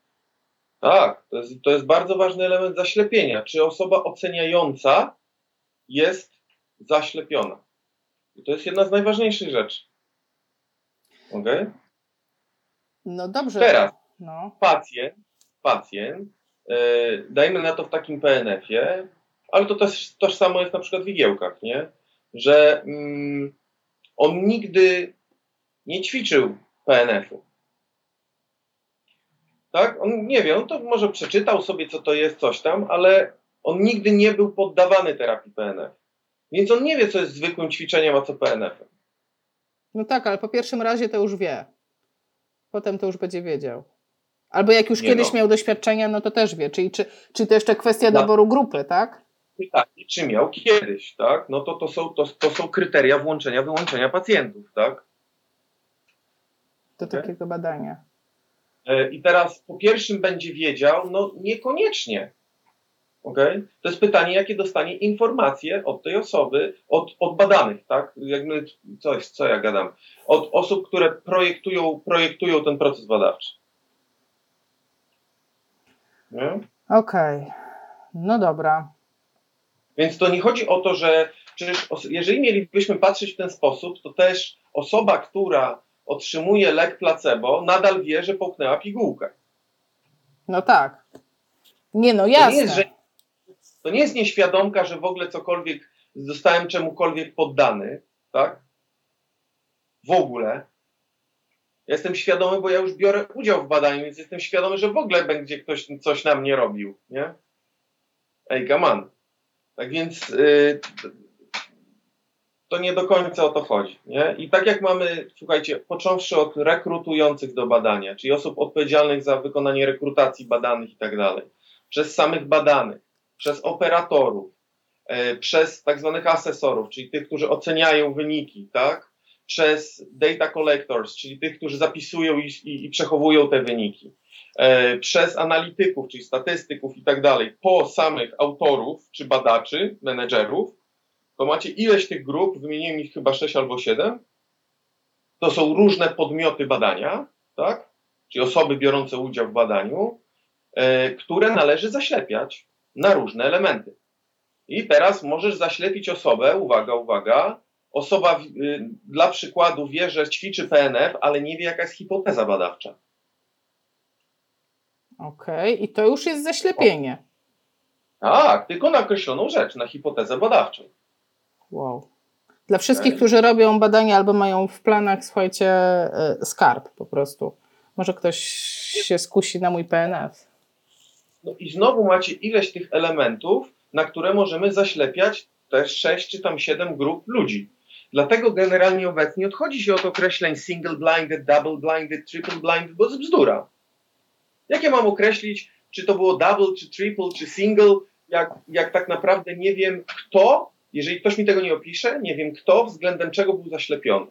Tak, to jest, to jest bardzo ważny element zaślepienia. Czy osoba oceniająca jest zaślepiona? I to jest jedna z najważniejszych rzeczy. Ok? No dobrze. Teraz no. pacjent, pacjent, yy, dajmy na to w takim PNF-ie, ale to też tożsamo jest na przykład w igiełkach, nie? Że mm, on nigdy nie ćwiczył PNF-u. Tak? On nie wie, on to może przeczytał sobie, co to jest, coś tam, ale on nigdy nie był poddawany terapii PNF. Więc on nie wie, co jest zwykłym ćwiczeniem, a co PNF-em. No tak, ale po pierwszym razie to już wie. Potem to już będzie wiedział. Albo jak już nie kiedyś no. miał doświadczenia, no to też wie. Czyli czy, czy to jeszcze kwestia no. doboru grupy, tak? Tak, i czy miał kiedyś, tak? No to to są, to, to są kryteria włączenia, wyłączenia pacjentów, tak? Do okay. takiego badania. E, I teraz po pierwszym będzie wiedział, no niekoniecznie, Okay? To jest pytanie, jakie dostanie informacje od tej osoby, od, od badanych, tak? Jakby coś, co ja gadam, od osób, które projektują, projektują ten proces badawczy. Okej, okay. no dobra. Więc to nie chodzi o to, że przecież jeżeli mielibyśmy patrzeć w ten sposób, to też osoba, która otrzymuje lek placebo, nadal wie, że połknęła pigułkę. No tak. Nie no, jasne. To nie jest, że to nie jest nieświadomka, że w ogóle cokolwiek zostałem czemukolwiek poddany, tak? W ogóle. Ja jestem świadomy, bo ja już biorę udział w badaniu, więc jestem świadomy, że w ogóle będzie ktoś coś na mnie robił, nie? Ej, on. Tak więc yy, to nie do końca o to chodzi. Nie? I tak jak mamy, słuchajcie, począwszy od rekrutujących do badania, czyli osób odpowiedzialnych za wykonanie rekrutacji badanych i tak dalej, przez samych badanych, przez operatorów, e, przez tak zwanych asesorów, czyli tych, którzy oceniają wyniki, tak? przez data collectors, czyli tych, którzy zapisują i, i, i przechowują te wyniki, e, przez analityków, czyli statystyków i tak dalej, po samych autorów czy badaczy, menedżerów, to macie ileś tych grup, wymieniłem ich chyba 6 albo 7. To są różne podmioty badania, tak? czyli osoby biorące udział w badaniu, e, które należy zaślepiać na różne elementy. I teraz możesz zaślepić osobę, uwaga, uwaga, osoba y, dla przykładu wie, że ćwiczy PNF, ale nie wie, jaka jest hipoteza badawcza. Okej, okay. i to już jest zaślepienie. Tak, tylko na określoną rzecz, na hipotezę badawczą. Wow. Dla wszystkich, okay. którzy robią badania albo mają w planach, słuchajcie, e, skarb po prostu. Może ktoś się skusi na mój PNF. No i znowu macie ileś tych elementów, na które możemy zaślepiać też sześć czy tam siedem grup ludzi. Dlatego generalnie obecnie odchodzi się od określeń single blinded, double blinded, triple blinded, bo jest bzdura. Jak ja mam określić, czy to było double, czy triple, czy single, jak, jak tak naprawdę nie wiem kto, jeżeli ktoś mi tego nie opisze, nie wiem kto, względem czego był zaślepiony.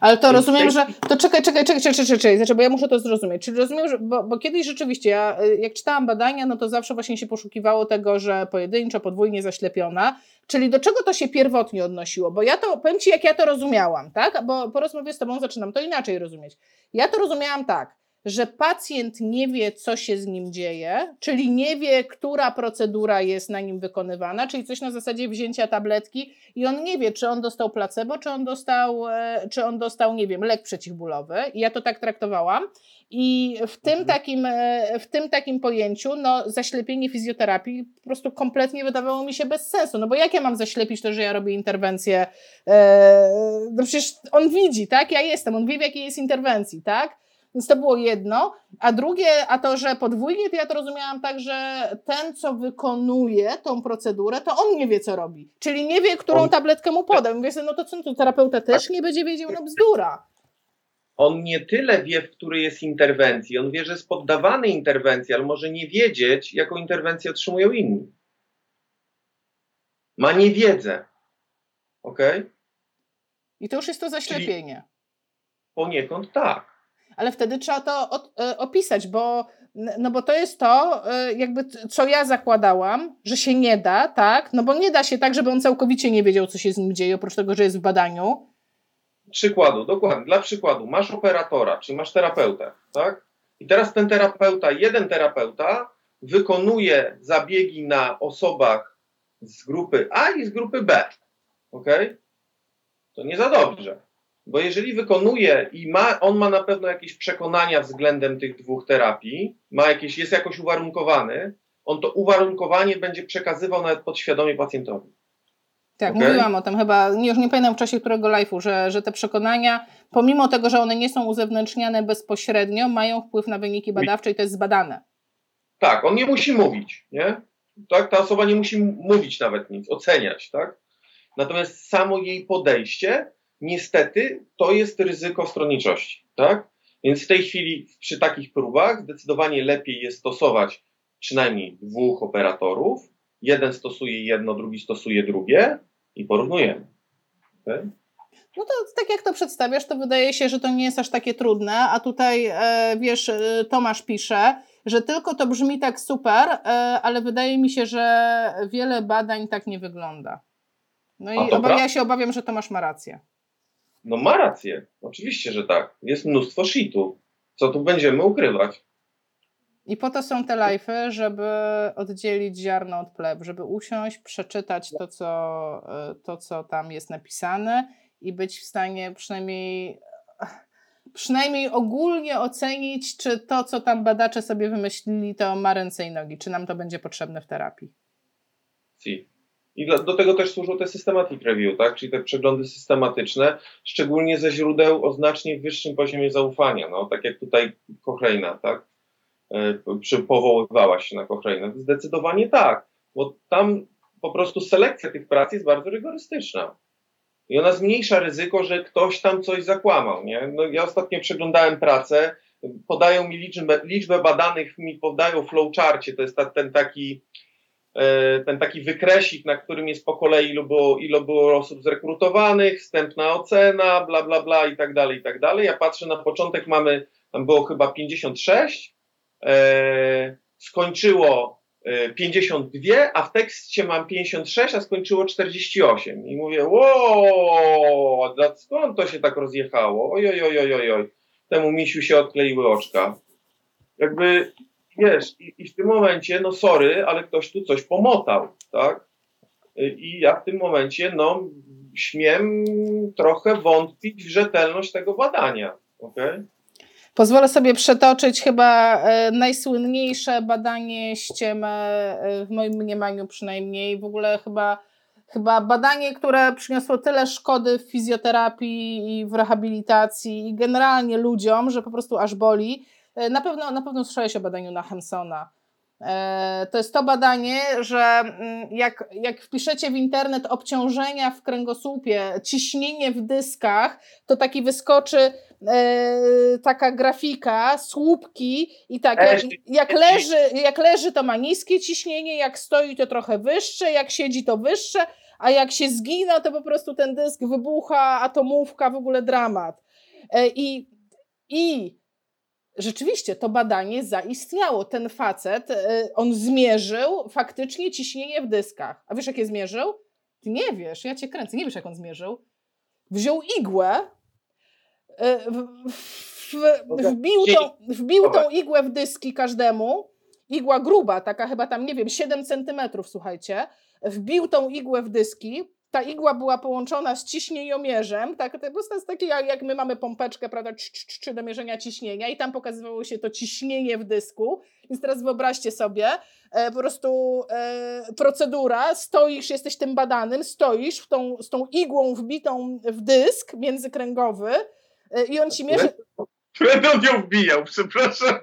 Ale to Więc rozumiem, tej... że. To czekaj, czekaj, czekaj, czekaj, czekaj, czekaj, znaczy, bo ja muszę to zrozumieć. Czyli rozumiem, że. Bo, bo kiedyś rzeczywiście, ja y, jak czytałam badania, no to zawsze właśnie się poszukiwało tego, że pojedynczo, podwójnie zaślepiona. Czyli do czego to się pierwotnie odnosiło? Bo ja to, powiem Ci, jak ja to rozumiałam, tak? Bo po rozmowie z Tobą zaczynam to inaczej rozumieć. Ja to rozumiałam tak że pacjent nie wie, co się z nim dzieje, czyli nie wie, która procedura jest na nim wykonywana, czyli coś na zasadzie wzięcia tabletki i on nie wie, czy on dostał placebo, czy on dostał, e, czy on dostał nie wiem, lek przeciwbólowy. I ja to tak traktowałam. I w tym, mhm. takim, e, w tym takim pojęciu, no, zaślepienie fizjoterapii po prostu kompletnie wydawało mi się bez sensu. No bo jak ja mam zaślepić to, że ja robię interwencję? E, no przecież on widzi, tak? Ja jestem, on wie, w jakiej jest interwencji, tak? Więc to było jedno. A drugie, a to, że podwójnie, to ja to rozumiałam tak, że ten, co wykonuje tą procedurę, to on nie wie, co robi. Czyli nie wie, którą on... tabletkę mu podał. Mówię sobie, no to co, to terapeuta też nie będzie wiedział, no bzdura. On nie tyle wie, w której jest interwencji, on wie, że jest poddawany interwencji, ale może nie wiedzieć, jaką interwencję otrzymują inni. Ma niewiedzę. Ok? I to już jest to zaślepienie. Czyli poniekąd tak ale wtedy trzeba to e, opisać, bo, no bo to jest to, e, jakby co ja zakładałam, że się nie da, tak? No bo nie da się tak, żeby on całkowicie nie wiedział, co się z nim dzieje, oprócz tego, że jest w badaniu. Przykładu, dokładnie. Dla przykładu, masz operatora, czyli masz terapeutę, tak? I teraz ten terapeuta, jeden terapeuta wykonuje zabiegi na osobach z grupy A i z grupy B. Ok? To nie za dobrze. Bo jeżeli wykonuje i ma, on ma na pewno jakieś przekonania względem tych dwóch terapii, ma jakieś, jest jakoś uwarunkowany, on to uwarunkowanie będzie przekazywał nawet podświadomie pacjentowi. Tak, okay? mówiłam o tym chyba, już nie pamiętam w czasie którego live'u, że, że te przekonania, pomimo tego, że one nie są uzewnętrzniane bezpośrednio, mają wpływ na wyniki badawcze i to jest zbadane. Tak, on nie musi mówić, nie? Tak, ta osoba nie musi mówić nawet nic, oceniać, tak? Natomiast samo jej podejście niestety to jest ryzyko stronniczości, tak? Więc w tej chwili przy takich próbach zdecydowanie lepiej jest stosować przynajmniej dwóch operatorów. Jeden stosuje jedno, drugi stosuje drugie i porównujemy. Okay? No to tak jak to przedstawiasz, to wydaje się, że to nie jest aż takie trudne, a tutaj e, wiesz, e, Tomasz pisze, że tylko to brzmi tak super, e, ale wydaje mi się, że wiele badań tak nie wygląda. No i ja się obawiam, że Tomasz ma rację. No ma rację. Oczywiście, że tak. Jest mnóstwo shitu. Co tu będziemy ukrywać? I po to są te live'y, żeby oddzielić ziarno od pleb, żeby usiąść, przeczytać to co, to, co tam jest napisane i być w stanie przynajmniej, przynajmniej ogólnie ocenić, czy to, co tam badacze sobie wymyślili, to ma ręce i nogi, czy nam to będzie potrzebne w terapii. Si. I do, tego też służą te systematic review, tak? czyli te przeglądy systematyczne, szczególnie ze źródeł o znacznie wyższym poziomie zaufania, no, tak jak tutaj Cochrane, tak? E, przy, powoływała się na Cochrane. Zdecydowanie tak, bo tam po prostu selekcja tych prac jest bardzo rygorystyczna. I ona zmniejsza ryzyko, że ktoś tam coś zakłamał. Nie? No, ja ostatnio przeglądałem pracę, podają mi liczbę, liczbę badanych, mi podają flowcharcie, to jest ta, ten taki ten taki wykresik, na którym jest po kolei ilu było, ilu było osób zrekrutowanych, wstępna ocena, bla, bla, bla i tak dalej, i tak dalej. Ja patrzę, na początek mamy, tam było chyba 56, e, skończyło 52, e, a w tekście mam 56, a skończyło 48. I mówię, wow, skąd to się tak rozjechało? Oj, oj, oj, oj, oj. Temu misiu się odkleiły oczka. Jakby, wiesz, i, i w tym momencie, no sorry, ale ktoś tu coś pomotał, tak? I ja w tym momencie, no, śmiem trochę wątpić w rzetelność tego badania, okej? Okay? Pozwolę sobie przetoczyć chyba e, najsłynniejsze badanie ściemy, e, w moim mniemaniu przynajmniej, w ogóle chyba, chyba badanie, które przyniosło tyle szkody w fizjoterapii i w rehabilitacji i generalnie ludziom, że po prostu aż boli. E, na pewno, na pewno słyszałeś o badaniu na Hemsona. To jest to badanie, że mm, jak, jak wpiszecie w internet obciążenia w kręgosłupie, ciśnienie w dyskach, to taki wyskoczy e, taka grafika, słupki i tak, jak, jak, leży, jak leży to ma niskie ciśnienie, jak stoi to trochę wyższe, jak siedzi to wyższe, a jak się zgina to po prostu ten dysk wybucha, atomówka, w ogóle dramat. E, I, i rzeczywiście to badanie zaistniało. Ten facet, e, on zmierzył faktycznie ciśnienie w dyskach. A wiesz, jakie zmierzył? Ty nie wiesz, ja cię kręcę, nie wiesz, jak on zmierzył. Wziął igłę, e, wbił, tą, wbił tą igłę w dyski każdemu, igła gruba, taka chyba tam, nie wiem, 7 centymetrów, słuchajcie, wbił tą igłę w dyski, ta igła była połączona z ciśnieniomierzem, tak, to jest takie jak, jak my mamy pompeczkę, prawda, czy do mierzenia ciśnienia i tam pokazywało się to ciśnienie w dysku, więc teraz wyobraźcie sobie, e, po prostu e, procedura, stoisz, jesteś tym badanym, stoisz w tą, z tą igłą wbitą w dysk międzykręgowy e, i on ci mierzy... Będę ją wbijał, przepraszam.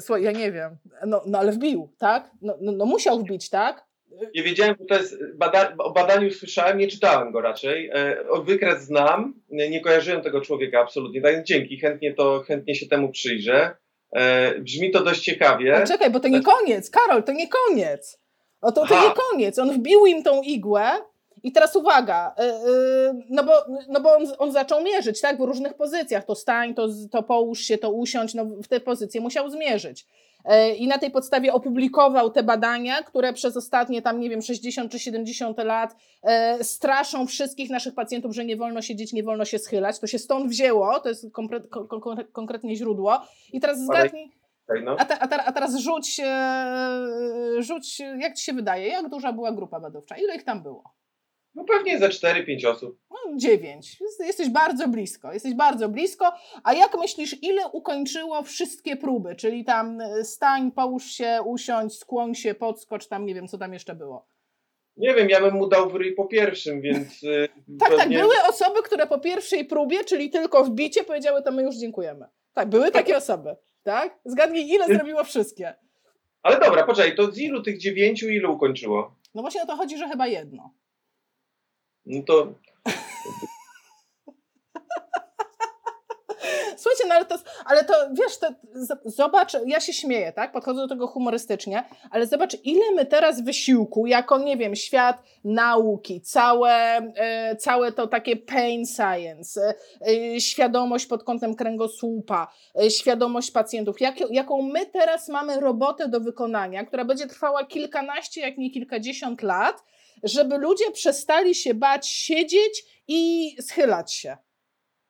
Słuchaj, ja nie wiem, no, no ale wbił, tak? No, no, no musiał wbić, tak? Nie wiedziałem, że to jest, bada, o badaniu słyszałem, nie czytałem go raczej. E, wykres znam, nie kojarzyłem tego człowieka absolutnie, tak dzięki, chętnie, to, chętnie się temu przyjrzę. E, brzmi to dość ciekawie. A czekaj, bo to nie koniec, Karol, to nie koniec. O, to, to nie koniec. On wbił im tą igłę i teraz uwaga, e, no bo, no bo on, on zaczął mierzyć, tak, w różnych pozycjach. To stań, to, to połóż się, to usiądź, no w te pozycje musiał zmierzyć. E, i na tej podstawie opublikował te badania, które przez ostatnie tam, nie wiem, 60 czy 70 lat e, straszą wszystkich naszych pacjentów, że nie wolno siedzieć, nie wolno się schylać. To się stąd wzięło, to jest konkretnie źródło. I teraz zgadnij. No. A, te, a, te, a, teraz rzuć, e, rzuć, jak ci się wydaje, jak duża była grupa badawcza? Ile ich tam było? No pewnie ze 4-5 osób. No, 9. Jesteś bardzo blisko. Jesteś bardzo blisko. A jak myślisz, ile ukończyło wszystkie próby? Czyli tam e, stań, połóż się, usiądź, skłoń się, podskocz, tam nie wiem, co tam jeszcze było. Nie wiem, ja bym mu dał w ryj po pierwszym, więc. E, tak, tak pewnie... tak. Były osoby, które po pierwszej próbie, czyli tylko wbicie, powiedziały, to my już dziękujemy. Tak, były takie osoby. Tak? Zgadnij, ile zrobiło wszystkie. Ale dobra, poczekaj, to z ilu tych dziewięciu, ilu ukończyło? No właśnie o to chodzi, że chyba jedno. No to. Słuchajcie, no ale to, ale to wiesz, to, zobacz, ja się śmieję, tak? Podchodzę do tego humorystycznie, ale zobacz, ile my teraz wysiłku, jako, nie wiem, świat nauki, całe, e, całe to takie pain science, e, świadomość pod kątem kręgosłupa, e, świadomość pacjentów, jak, jaką my teraz mamy robotę do wykonania, która będzie trwała kilkanaście, jak nie kilkadziesiąt lat, żeby ludzie przestali się bać siedzieć i schylać się.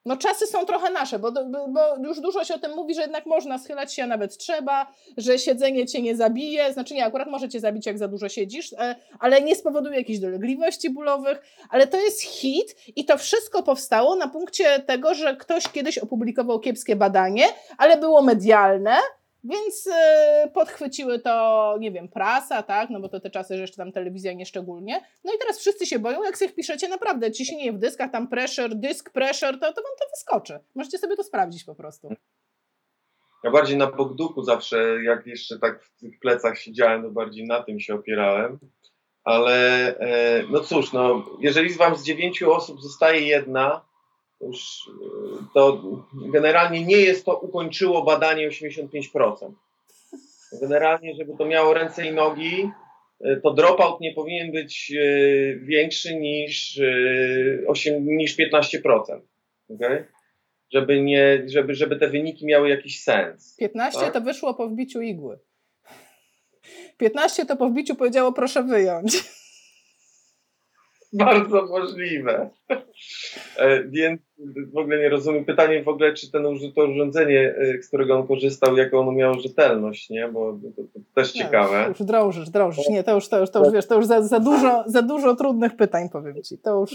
No czasy są trochę nasze, bo, bo już dużo się o tym mówi, że jednak można schylać się, a nawet trzeba, że siedzenie cię nie zabije, znaczy nie, akurat może cię zabić, jak za dużo siedzisz, e, ale nie spowoduje jakichś dolegliwości bólowych, ale to jest hit i to wszystko powstało na punkcie tego, że ktoś kiedyś opublikował kiepskie badanie, ale było medialne, więc yy, podchwyciły to, nie wiem, prasa, tak, no bo to te czasy, że jeszcze tam telewizja nie szczególnie. No i teraz wszyscy się boją, jak sobie wpiszecie naprawdę ciśnienie w dyskach, tam pressure, dysk pressure, to, to wam to wyskoczy. Możecie sobie to sprawdzić po prostu. Ja bardziej na pogduku zawsze, jak jeszcze tak w tych plecach siedziałem, to bardziej na tym się opierałem. Ale e, no cóż, no, jeżeli z Wam z dziewięciu osób zostaje jedna, to e, to generalnie nie jest to ukończyło badanie 85%. Generalnie, żeby to miało ręce i nogi, e, to dropout nie powinien być większy niż, 8, niż 15%. Okay? Żeby, nie, żeby, żeby te wyniki miały jakiś sens. 15 tak? to wyszło po wbiciu igły. 15 to po wbiciu powiedziało proszę wyjąć. Bardzo możliwe. E, więc w ogóle nie rozumiem. Pytanie w ogóle, czy ten, to urządzenie, e, z którego on korzystał, jaką ono miało rzetelność, nie? Bo to, to też nie, ciekawe. Już drążysz, drążysz. Nie, to już, to już, to już wiesz, to już za, za, dużo, za dużo trudnych pytań, powiem ci. To już...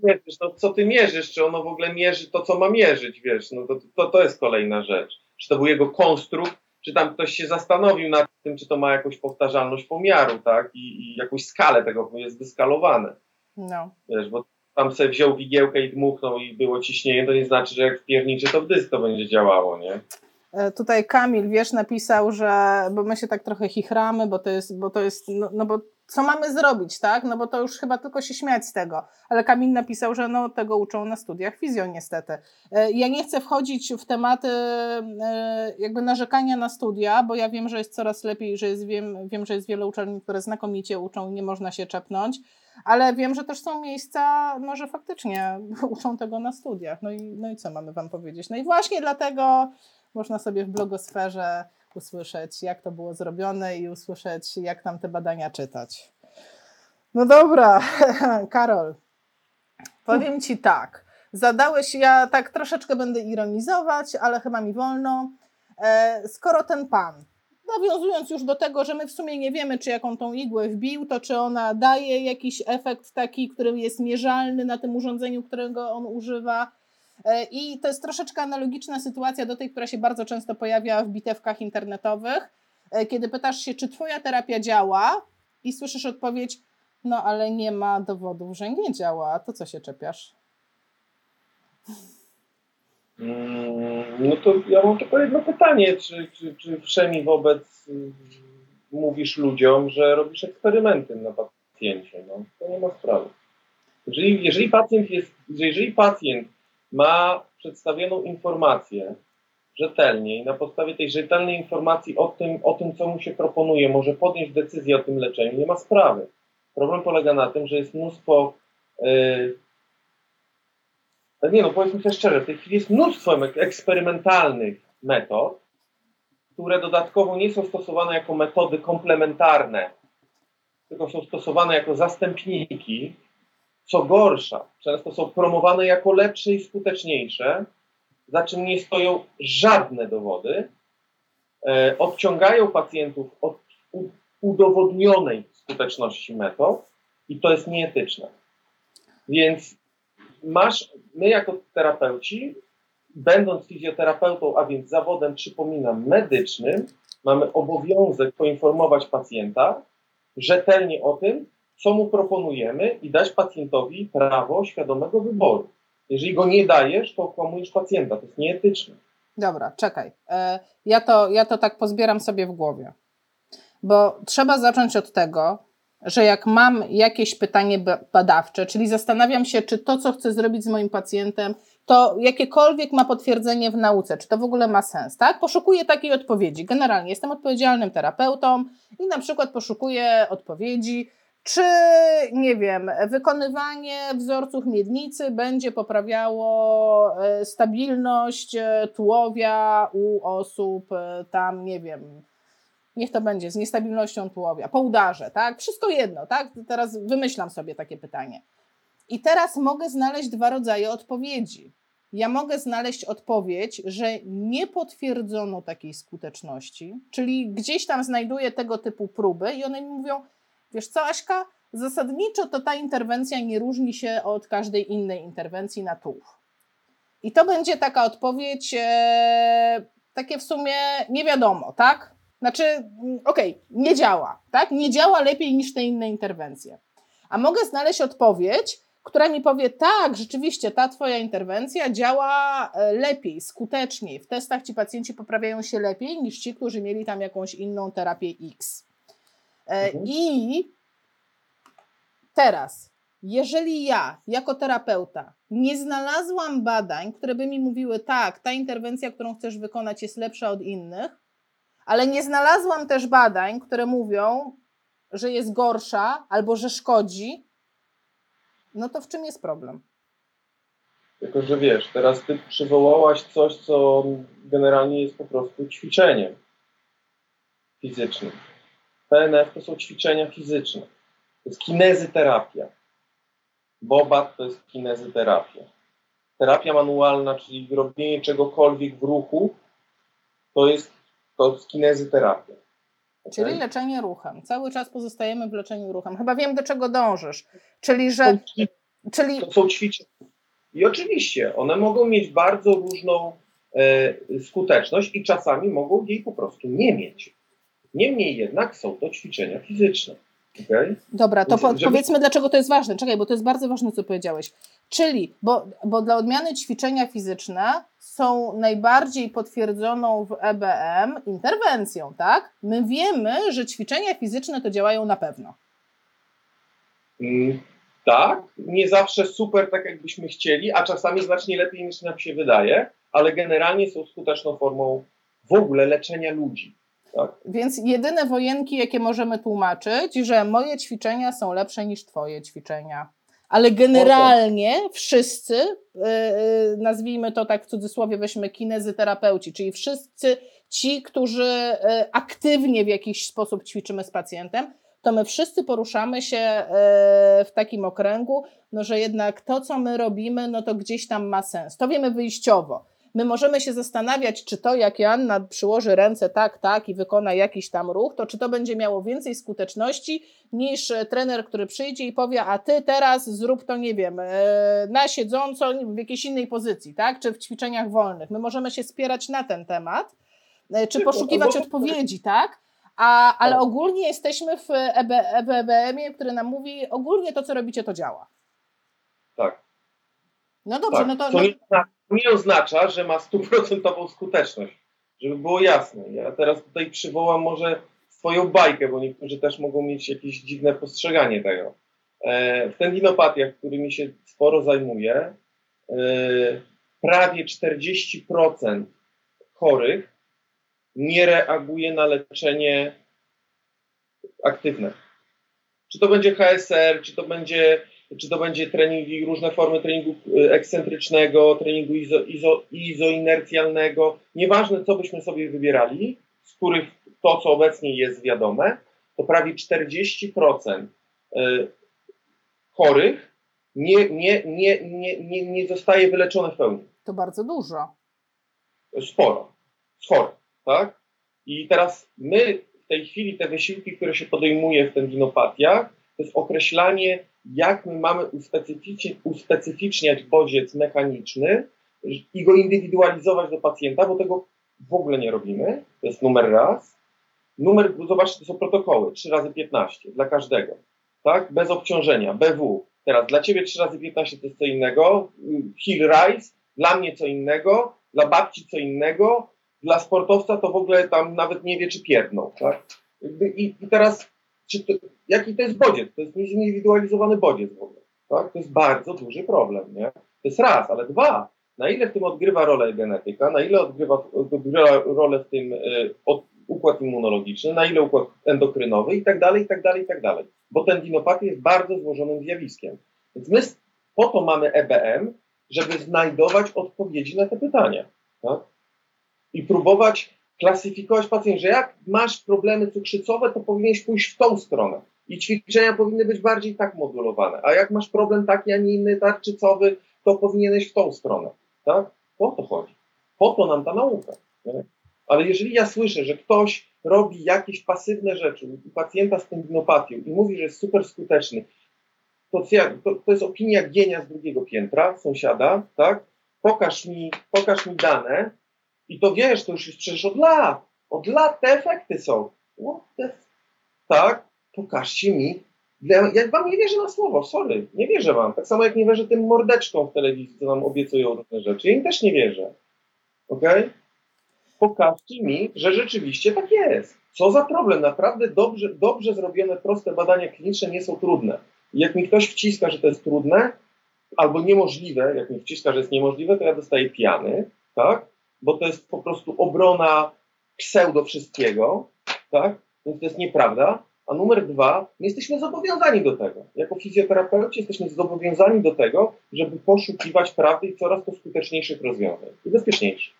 Nie, wiesz, no, co ty mierzysz? Czy ono w ogóle mierzy to, co ma mierzyć, wiesz? No to, to, to jest kolejna rzecz. Czy to był jego konstrukt, czy tam ktoś się zastanowił nad tym, czy to ma jakąś powtarzalność pomiaru, tak? I, i jakąś skalę tego, bo jest wyskalowane. No. Wiesz, bo tam sobie wziął wigiełkę i dmuchnął i było ciśnienie, to nie znaczy, że jak wpierniczy to w dysk to będzie działało, nie? E, tutaj Kamil, wiesz, napisał, że, bo my się tak trochę chichramy, bo to jest, bo to jest, no, no bo co mamy zrobić, tak? No bo to już chyba tylko się śmiać z tego. Ale Kamil napisał, że no tego uczą na studiach fizjo niestety. E, ja nie chcę wchodzić w tematy e, jakby narzekania na studia, bo ja wiem, że jest coraz lepiej, że jest, wiem, wiem, że jest wiele uczelni, które znakomicie uczą i nie można się czepnąć, ale wiem, że też są miejsca, no że faktycznie uczą tego na studiach. No i, no i co mamy wam powiedzieć? No i właśnie dlatego można sobie w blogosferze usłyszeć, jak to było zrobione i usłyszeć, jak tam te badania czytać. No dobra, Karol, powiem Ci tak. Zadałeś, ja tak troszeczkę będę ironizować, ale chyba mi wolno. E, skoro ten pan, nawiązując już do tego, że my w sumie nie wiemy, czy jaką tą igłę wbił, to czy ona daje jakiś efekt taki, który jest mierzalny na tym urządzeniu, którego on używa, E, I to jest troszeczkę analogiczna sytuacja do tej, która się bardzo często pojawia w bitewkach internetowych, e, kiedy pytasz się, czy Twoja terapia działa, i słyszysz odpowiedź, no ale nie ma dowodów, że nie działa, to co się czepiasz? Mm, no to ja mam tylko jedno pytanie, czy, czy, czy wszemi wobec y, mówisz ludziom, że robisz eksperymenty na pacjencie, no to nie ma sprawy. Jeżeli, jeżeli pacjent jest, jeżeli pacjent ma przedstawioną informację rzetelnie i na podstawie tej rzetelnej informacji o tym, o tym, co mu się proponuje, może podjąć decyzję o tym leczeniu, nie ma sprawy. Problem polega na tym, że jest mnóstwo yy, nie no, powiedzmy sobie szczerze, w tej chwili jest mnóstwo eksperymentalnych metod, które dodatkowo nie są stosowane jako metody komplementarne, tylko są stosowane jako zastępniki co gorsza, często są promowane jako lepsze i skuteczniejsze, za czym nie stoją żadne dowody, e, odciągają pacjentów od udowodnionej skuteczności metod i to jest nieetyczne. Więc masz, my jako terapeuci, będąc fizjoterapeutą, a więc zawodem, przypominam, medycznym, mamy obowiązek poinformować pacjenta rzetelnie o tym, co mu proponujemy i dać pacjentowi prawo świadomego wyboru. Jeżeli go nie dajesz, to okłamujesz pacjenta. To jest nieetyczne. Dobra, czekaj. E, ja to, ja to tak pozbieram sobie w głowie. Bo trzeba zacząć od tego, że jak mam jakieś pytanie badawcze, czyli zastanawiam się, czy to, co chcę zrobić z moim pacjentem, to jakiekolwiek ma potwierdzenie w nauce, czy to w ogóle ma sens, tak? Poszukuję takiej odpowiedzi. Generalnie jestem odpowiedzialnym terapeutą i na przykład poszukuję odpowiedzi, czy, nie wiem, wykonywanie wzorców miednicy będzie poprawiało e, stabilność e, tułowia u osób e, tam, nie wiem, niech to będzie z niestabilnością tułowia, po udarze, tak? Wszystko jedno, tak? Teraz wymyślam sobie takie pytanie. I teraz mogę znaleźć dwa rodzaje odpowiedzi. Ja mogę znaleźć odpowiedź, że nie potwierdzono takiej skuteczności, czyli gdzieś tam znajduję tego typu próby i one mi mówią, Wiesz co, Aśka? Zasadniczo to ta interwencja nie różni się od każdej innej interwencji na tułów. I to będzie taka odpowiedź, e, takie w sumie nie wiadomo, tak? Znaczy, mm, okej, okay, nie działa, tak? Nie działa lepiej niż te inne interwencje. A mogę znaleźć odpowiedź, która mi powie, tak, rzeczywiście ta Twoja interwencja działa e, lepiej, skuteczniej. W testach ci pacjenci poprawiają się lepiej niż ci, którzy mieli tam jakąś inną terapię X. E, mhm. I Teraz, jeżeli ja jako terapeuta nie znalazłam badań, które by mi mówiły, tak, ta interwencja, którą chcesz wykonać, jest lepsza od innych, ale nie znalazłam też badań, które mówią, że jest gorsza albo że szkodzi, no to w czym jest problem? Tylko, że wiesz, teraz ty przywołałaś coś, co generalnie jest po prostu ćwiczeniem fizycznym. PNF to są ćwiczenia fizyczne. To jest kinezyterapia. Bobat to jest kinezyterapia. Terapia manualna, czyli robienie czegokolwiek w ruchu, to jest, to kinezyterapia. Czyli okay? leczenie ruchem. Cały czas pozostajemy w leczeniu ruchem. Chyba wiem, do czego dążysz. Czyli, że. Czyli... To są ćwiczenia. I oczywiście one mogą mieć bardzo różną e, skuteczność i czasami mogą jej po prostu nie mieć. Niemniej jednak są to ćwiczenia fizyczne. Okay? Dobra, to po, powiedzmy, dlaczego to jest ważne. Czekaj, bo to jest bardzo ważne, co powiedziałeś. Czyli, bo, bo dla odmiany ćwiczenia fizyczne są najbardziej potwierdzoną w EBM interwencją, tak? My wiemy, że ćwiczenia fizyczne to działają na pewno. Mm, tak, nie zawsze super tak, jakbyśmy chcieli, a czasami znacznie lepiej niż nam się wydaje, ale generalnie są skuteczną formą w ogóle leczenia ludzi. Tak. Więc jedyne wojenki, jakie możemy tłumaczyć, że moje ćwiczenia są lepsze niż Twoje ćwiczenia. Ale generalnie wszyscy, yy, nazwijmy to tak w cudzysłowie, weźmy kinezyterapeuci, czyli wszyscy ci, którzy yy, aktywnie w jakiś sposób ćwiczymy z pacjentem, to my wszyscy poruszamy się w takim okręgu, no, że jednak to, co my robimy, no to gdzieś tam ma sens. To wiemy wyjściowo My możemy się zastanawiać, czy to, jak Joanna przyłoży ręce tak, tak i wykona jakiś tam ruch, to czy to będzie miało więcej skuteczności niż e, trener, który przyjdzie i powie, a ty teraz zrób to, nie wiem, e, na siedząco w jakiejś innej pozycji, tak? Czy w ćwiczeniach wolnych. My możemy się spierać na ten temat, e, czy poszukiwać odpowiedzi, tak? A, ale tak. ogólnie jesteśmy w EBM-ie, który nam mówi, ogólnie to, co robicie, to działa. Tak. No dobrze, tak. no to. to nie, nie oznacza, że ma stuprocentową skuteczność. Żeby było jasne. Ja teraz tutaj przywołam może swoją bajkę, bo niektórzy też mogą mieć jakieś dziwne postrzeganie tego. E, w tendinopatiach, którymi się sporo zajmuję, e, prawie 40% chorych nie reaguje na leczenie aktywne. Czy to będzie HSR, czy to będzie czy to będzie treningi, różne formy treningu y, ekscentrycznego, treningu izo, izo, izoinercjalnego, nieważne co byśmy sobie wybierali, z których to, co obecnie jest wiadome, to prawie 40% y, chorych nie, nie, nie, nie, nie, nie zostaje wyleczone w pełni. To bardzo dużo. Sporo. Sporo, tak? I teraz my w tej chwili te wysiłki, które się podejmuje w tendinopatiach, to jest określanie jak my mamy uspecyficzniać bodziec mechaniczny i go indywidualizować do pacjenta, bo tego w ogóle nie robimy. To jest numer raz. Numer, zobaczcie, to są protokoły 3 razy 15 dla każdego, tak? Bez obciążenia, BW. Teraz dla ciebie 3 razy 15 to jest co innego, hill rise, dla mnie co innego, dla babci co innego, dla sportowca to w ogóle tam nawet nie wie, czy pierdną, tak? I, i teraz to, jaki to jest bodziec? To jest zindywidualizowany bodziec w ogóle. Tak? To jest bardzo duży problem. Nie? To jest raz, ale dwa. Na ile w tym odgrywa rolę genetyka, na ile odgrywa, odgrywa rolę w tym y, od, układ immunologiczny, na ile układ endokrynowy i tak dalej, i tak dalej, i tak dalej. Bo tendinopatia jest bardzo złożonym zjawiskiem. Więc my po to mamy EBM, żeby znajdować odpowiedzi na te pytania. Tak? I próbować klasyfikować pacjent, że jak masz problemy cukrzycowe, to powinieneś pójść w tą stronę. I ćwiczenia powinny być bardziej tak modulowane. A jak masz problem taki, a nie inny, tarczycowy, to powinieneś w tą stronę. Tak? Po to chodzi. Po to nam ta nauka. Nie? Ale jeżeli ja słyszę, że ktoś robi jakieś pasywne rzeczy u pacjenta z tendinopatią i mówi, że jest super skuteczny, to, to, to jest opinia gienia z drugiego piętra, sąsiada, tak? Pokaż mi, pokaż mi dane, i to wiesz, to już jest przecież od lat. Od lat te efekty są. Tak, pokażcie mi. Ja, wam nie wierzę na słowo, sorry, nie wierzę wam. Tak samo jak nie wierzę tym mordeczkom w telewizji, co nam obiecują różne rzeczy. Ja im też nie wierzę. Ok? Pokażcie mi, że rzeczywiście tak jest. Co za problem? Naprawdę dobrze, dobrze zrobione, proste badania kliniczne nie są trudne. Jak mi ktoś wciska, że to jest trudne, albo niemożliwe, jak mi wciska, że jest niemożliwe, to ja dostaję piany, tak? Bo to jest po prostu obrona pseudo wszystkiego, tak? Więc to jest nieprawda. A numer dwa, my jesteśmy zobowiązani do tego. Jako fizjoterapeuci jesteśmy zobowiązani do tego, żeby poszukiwać prawdy i coraz to skuteczniejszych rozwiązań i bezpieczniejszych.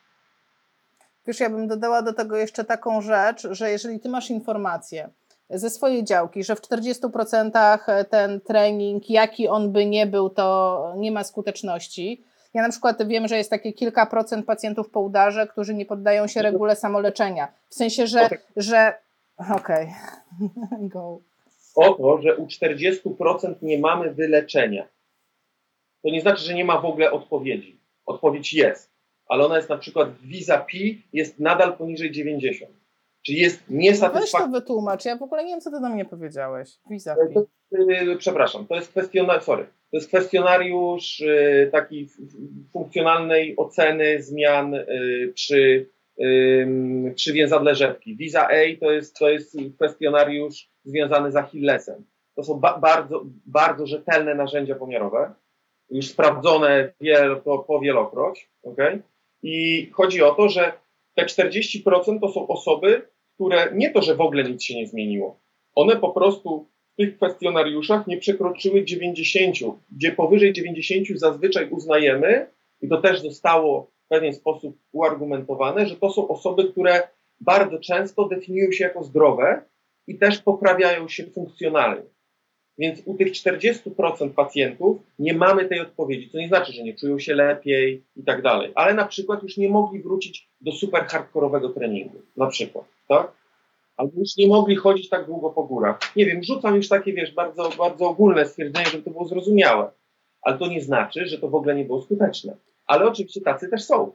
Wiesz, ja bym dodała do tego jeszcze taką rzecz, że jeżeli ty masz informację ze swojej działki, że w 40% ten trening, jaki on by nie był, to nie ma skuteczności. Ja na przykład wiem, że jest takie kilka procent pacjentów po udarze, którzy nie poddają się regule samoleczenia. W sensie, że, że Okej, okay. go. O to, że u 40% nie mamy wyleczenia. To nie znaczy, że nie ma w ogóle odpowiedzi. Odpowiedź jest, ale ona jest na przykład Visa P jest nadal poniżej 90. Czyli jest niesatysfakcjonująca. Weź to wytłumacz, ja w ogóle nie wiem, co ty do mnie powiedziałeś. Visa P. Yy, przepraszam, to jest kwestionariusz, sorry, to jest kwestionariusz yy, taki funkcjonalnej oceny zmian yy, przy przy więzadle rzepki. Visa A to jest, to jest kwestionariusz związany z Achillesem. To są ba bardzo, bardzo rzetelne narzędzia pomiarowe, już sprawdzone wiel po, wielokroć. Okay? I chodzi o to, że te 40% to są osoby, które nie to, że w ogóle nic się nie zmieniło. One po prostu tych kwestionariuszach nie przekroczyły 90, gdzie powyżej 90 zazwyczaj uznajemy, i to też zostało w pewien sposób uargumentowane, że to są osoby, które bardzo często definiują się jako zdrowe i też poprawiają się funkcjonalnie. Więc u tych 40% pacjentów nie mamy tej odpowiedzi, co nie znaczy, że nie czują się lepiej i tak dalej, ale na przykład już nie mogli wrócić do super hardkorowego treningu, na przykład, tak? Albo już nie mogli chodzić tak długo po górach. Nie wiem, rzucam już takie, wiesz, bardzo, bardzo ogólne stwierdzenie, żeby to było zrozumiałe, ale to nie znaczy, że to w ogóle nie było skuteczne ale oczywiście tacy też są.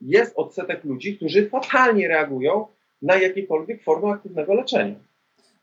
Jest odsetek ludzi, którzy fatalnie reagują na jakiekolwiek formy aktywnego leczenia.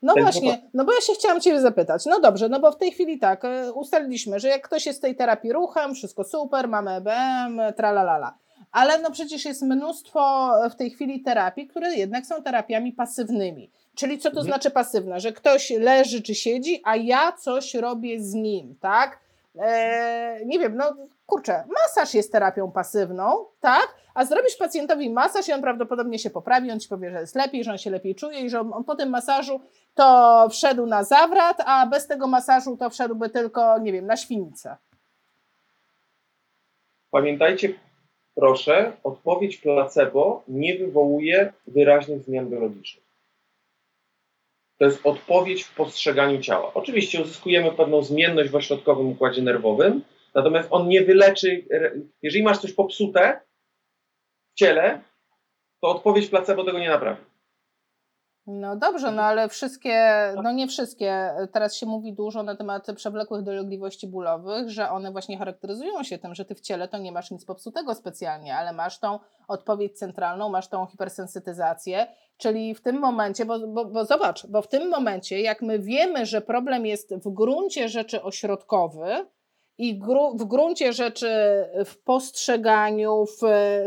No Ten właśnie, no bo ja się chciałam Ciebie zapytać. No dobrze, no bo w tej chwili tak, e, ustaliliśmy, że jak ktoś jest w tej terapii ruchem, wszystko super, mamy EBM, tralalala. Ale no przecież jest mnóstwo w tej chwili terapii, które jednak są terapiami pasywnymi. Czyli co to mhm. znaczy pasywna? Że ktoś leży czy siedzi, a ja coś robię z nim, tak? Eee, nie wiem, no kurczę, masaż jest terapią pasywną, tak? A zrobisz pacjentowi masaż i on prawdopodobnie się poprawi, on ci powie, że jest lepiej, że on się lepiej czuje i że on, on po tym masażu to wszedł na zawrat, a bez tego masażu to wszedłby tylko, nie wiem, na świnicę. Pamiętajcie, proszę, odpowiedź placebo nie wywołuje wyraźnych zmian biologicznych. To jest odpowiedź w postrzeganiu ciała. Oczywiście uzyskujemy pewną zmienność w ośrodkowym układzie nerwowym, Natomiast on nie wyleczy, jeżeli masz coś popsute w ciele, to odpowiedź placebo tego nie naprawi. No dobrze, no ale wszystkie, no nie wszystkie, teraz się mówi dużo na temat przewlekłych dolegliwości bólowych, że one właśnie charakteryzują się tym, że ty w ciele to nie masz nic popsutego specjalnie, ale masz tą odpowiedź centralną, masz tą hipersensytyzację, czyli w tym momencie, bo, bo, bo zobacz, bo w tym momencie, jak my wiemy, że problem jest w gruncie rzeczy ośrodkowy, i gru, w gruncie rzeczy w postrzeganiu, w,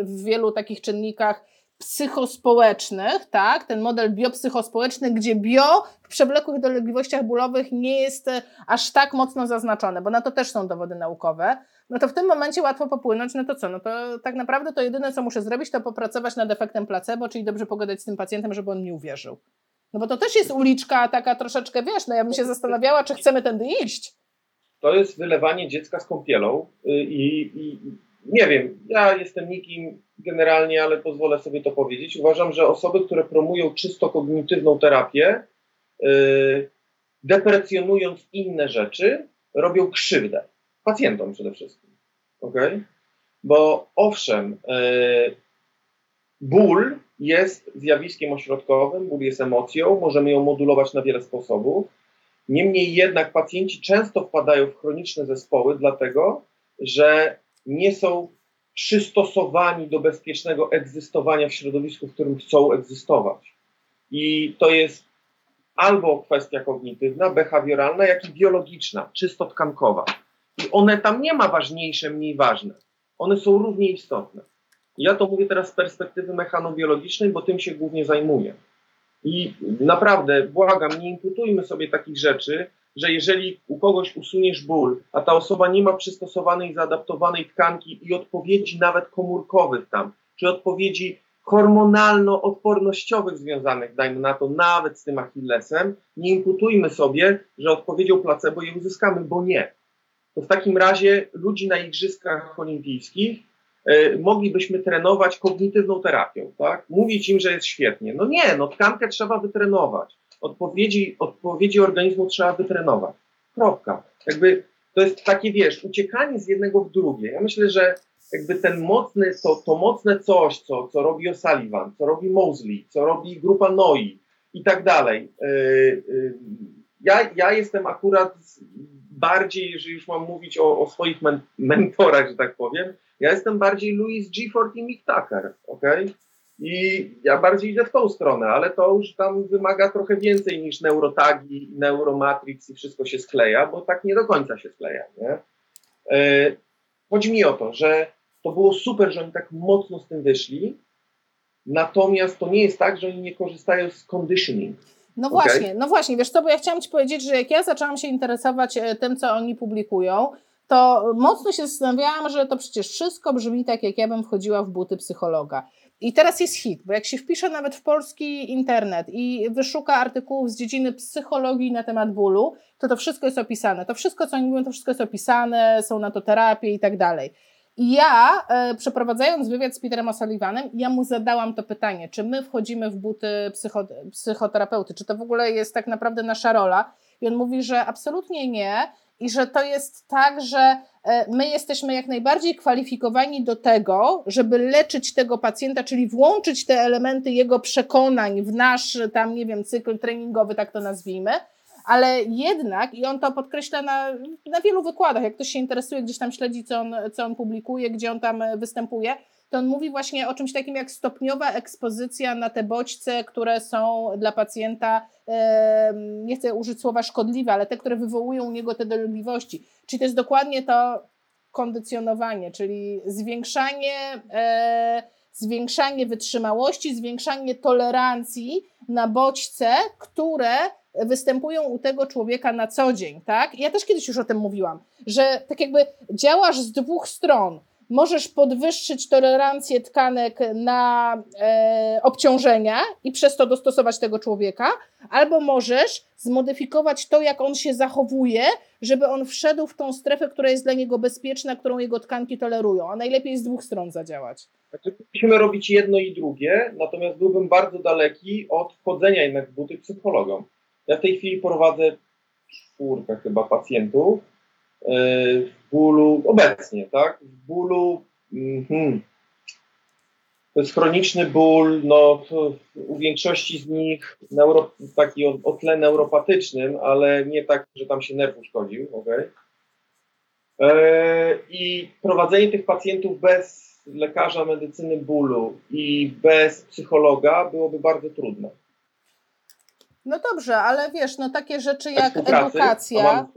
w wielu takich czynnikach psychospołecznych, tak, ten model biopsychospołeczny, gdzie bio w przewlekłych dolegliwościach bólowych nie jest aż tak mocno zaznaczone, bo na to też są dowody naukowe, no to w tym momencie łatwo popłynąć, no to co, no to tak naprawdę to jedyne, co muszę zrobić, to popracować nad efektem placebo, czyli dobrze pogadać z tym pacjentem, żeby on mi uwierzył. No bo to też jest uliczka taka troszeczkę, wiesz, no ja bym się zastanawiała, czy chcemy tędy iść. To jest wylewanie dziecka z kąpielą y, i, i, nie wiem, ja jestem nikim generalnie, ale pozwolę sobie to powiedzieć. Uważam, że osoby, które promują czysto kognitywną terapię, yy, deprecjonując inne rzeczy, robią krzywdę pacjentom przede wszystkim. Okay? Bo owszem, yy, ból jest zjawiskiem ośrodkowym, ból jest emocją, możemy ją modulować na wiele sposobów, Niemniej jednak pacjenci często wpadają w chroniczne zespoły, dlatego że nie są przystosowani do bezpiecznego egzystowania w środowisku, w którym chcą egzystować. I to jest albo kwestia kognitywna, behawioralna, jak i biologiczna, czysto tkankowa. I one tam nie ma ważniejsze, mniej ważne. One są równie istotne. Ja to mówię teraz z perspektywy mechanobiologicznej, bo tym się głównie zajmuję. I naprawdę błagam, nie imputujmy sobie takich rzeczy, że jeżeli u kogoś usuniesz ból, a ta osoba nie ma przystosowanej, zaadaptowanej tkanki i odpowiedzi nawet komórkowych tam, czy odpowiedzi hormonalno-odpornościowych związanych, dajmy na to, nawet z tym Achillesem, nie imputujmy sobie, że odpowiedzią placebo je uzyskamy, bo nie. To w takim razie ludzi na igrzyskach olimpijskich y, moglibyśmy trenować kognitywną terapią, tak? Mówić im, że jest świetnie. No nie, no tkankę trzeba wytrenować. Odpowiedzi, odpowiedzi organizmu trzeba wytrenować. Kropka. Jakby to jest takie, wiesz, uciekanie z jednego w drugie. Ja myślę, że jakby ten mocny, to, to mocne coś, co, co robi O'Sullivan, co robi Mosley, co robi grupa Noi i tak dalej. Yy, yy, ja, ja jestem akurat bardziej, jeżeli już mam mówić o, o swoich men mentorach, że tak powiem, ja jestem bardziej Louis Gifford i Mick Tucker, okej? Okay? I ja bardziej idę w tą stronę, ale to już tam wymaga trochę więcej niż neurotagi, neuromatrix i wszystko się skleja, bo tak nie do końca się skleja, nie? Yy, chodzi mi o to, że to było super, że oni tak mocno z tym wyszli, natomiast to nie jest tak, że oni nie korzystają z conditioning. No okay? właśnie, no właśnie, wiesz co, bo ja chciałam Ci powiedzieć, że jak ja zaczęłam się interesować e, tym, co oni publikują, to mocno się zastanawiałam, że to przecież wszystko brzmi tak, jak ja bym wchodziła w buty psychologa. I teraz jest hit, bo jak się wpisze nawet w polski internet i wyszuka artykułów z dziedziny psychologii na temat bólu, to to wszystko jest opisane. To wszystko, co oni mówią, to wszystko jest opisane, są na to terapie i tak dalej. I ja, e, przeprowadzając wywiad z Peterem O'Sullivanem, ja mu zadałam to pytanie, czy my wchodzimy w buty psycho, psychoterapeuty, czy to w ogóle jest tak naprawdę nasza rola. I on mówi, że absolutnie nie i że to jest tak, że e, my jesteśmy jak najbardziej kwalifikowani do tego, żeby leczyć tego pacjenta, czyli włączyć te elementy jego przekonań w nasz tam, nie wiem, cykl treningowy, tak to nazwijmy, ale jednak, i on to podkreśla na, na wielu wykładach, jak ktoś się interesuje, gdzieś tam śledzi, co on, co on publikuje, gdzie on tam występuje, to on mówi właśnie o czymś takim jak stopniowa ekspozycja na te bodźce, które są dla pacjenta, nie chcę użyć słowa szkodliwe, ale te, które wywołują u niego te dolegliwości. Czyli to jest dokładnie to kondycjonowanie, czyli zwiększanie, e, zwiększanie wytrzymałości, zwiększanie tolerancji na bodźce, które występują u tego człowieka na co dzień, tak? Ja też kiedyś już o tym mówiłam, że tak jakby działasz z dwóch stron. Możesz podwyższyć tolerancję tkanek na e, obciążenia i przez to dostosować tego człowieka, albo możesz zmodyfikować to, jak on się zachowuje, żeby on wszedł w tą strefę, która jest dla niego bezpieczna, którą jego tkanki tolerują. A najlepiej z dwóch stron zadziałać. Znaczy, musimy robić jedno i drugie, natomiast byłbym bardzo daleki od wchodzenia jednak w buty psychologom. Ja w tej chwili prowadzę czwórkę chyba pacjentów w bólu, obecnie, tak? W bólu, mm, to jest chroniczny ból, no u większości z nich neuro, taki o, o tle neuropatycznym, ale nie tak, że tam się nerw uszkodził, okay? E, I prowadzenie tych pacjentów bez lekarza medycyny bólu i bez psychologa byłoby bardzo trudne. No dobrze, ale wiesz, no takie rzeczy jak edukacja.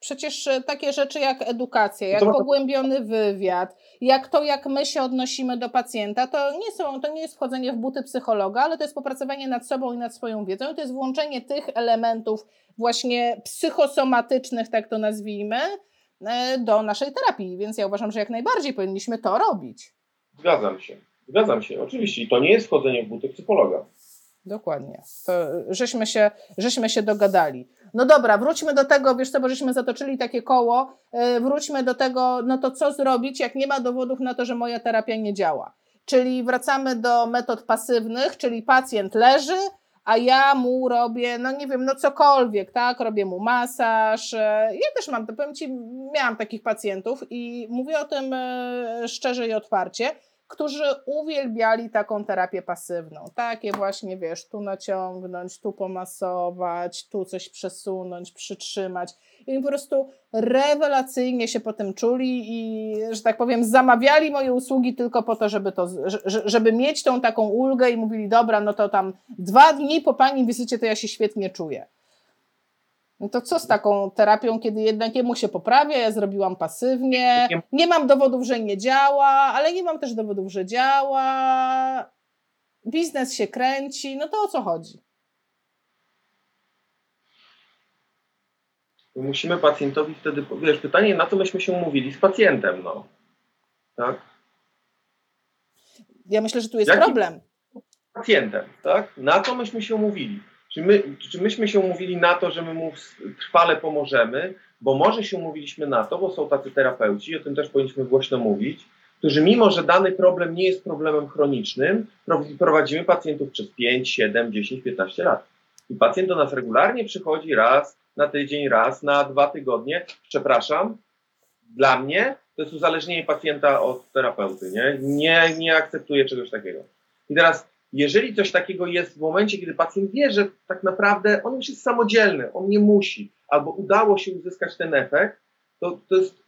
Przecież e, takie rzeczy jak edukacja, jak pogłębiony wywiad, jak to, jak my się odnosimy do pacjenta, to nie, są, to nie jest wchodzenie w buty psychologa, ale to jest popracowanie nad sobą i nad swoją wiedzą. I to jest włączenie tych elementów właśnie psychosomatycznych, tak to nazwijmy, e, do naszej terapii. Więc ja uważam, że jak najbardziej powinniśmy to robić. Zgadzam się. Zgadzam się. Oczywiście. I to nie jest wchodzenie w buty psychologa. Dokładnie. To żeśmy się, żeśmy się dogadali. No dobra, wróćmy do tego, wiesz co, bo żeśmy zatoczyli takie koło, yy, wróćmy do tego, no to co zrobić, jak nie ma dowodów na to, że moja terapia nie działa. Czyli wracamy do metod pasywnych, czyli pacjent leży, a ja mu robię, no nie wiem, no cokolwiek, tak, robię mu masaż. E, ja też mam, to powiem Ci, miałam takich pacjentów i mówię o tym szczerze i otwarcie, którzy uwielbiali taką terapię pasywną. Takie właśnie, wiesz, tu naciągnąć, tu pomasować, tu coś przesunąć, przytrzymać. I po prostu rewelacyjnie się potem czuli i, że tak powiem, zamawiali moje usługi tylko po to, żeby, to, żeby mieć tą taką ulgę i mówili, dobra, no to tam dwa dni po pani wizycie to ja się świetnie czuję. No to co z taką terapią, kiedy jednak jemu się poprawia, ja zrobiłam pasywnie, nie mam dowodów, że nie działa, ale nie mam też dowodów, że działa, biznes się kręci, no to o co chodzi? Musimy pacjentowi wtedy, wiesz, pytanie, na co myśmy się umówili z pacjentem, no. Tak? Ja myślę, że tu jest Jaki? problem. Pacjentem, tak? Na co myśmy się umówili? Czy, my, czy myśmy się umówili na to, że my mu trwale pomożemy, bo może się umówiliśmy na to, bo są tacy terapeuci, o tym też powinniśmy głośno mówić, którzy mimo, że dany problem nie jest problemem chronicznym, prowadzimy pacjentów przez 5, 7, 10, 15 lat. I pacjent do nas regularnie przychodzi raz na tydzień, raz na dwa tygodnie. Przepraszam, dla mnie to jest uzależnienie pacjenta od terapeuty. Nie, nie, nie akceptuję czegoś takiego. I teraz, jeżeli coś takiego jest w momencie, kiedy pacjent wie, że tak naprawdę on już jest samodzielny, on nie musi, albo udało się uzyskać ten efekt, to, to jest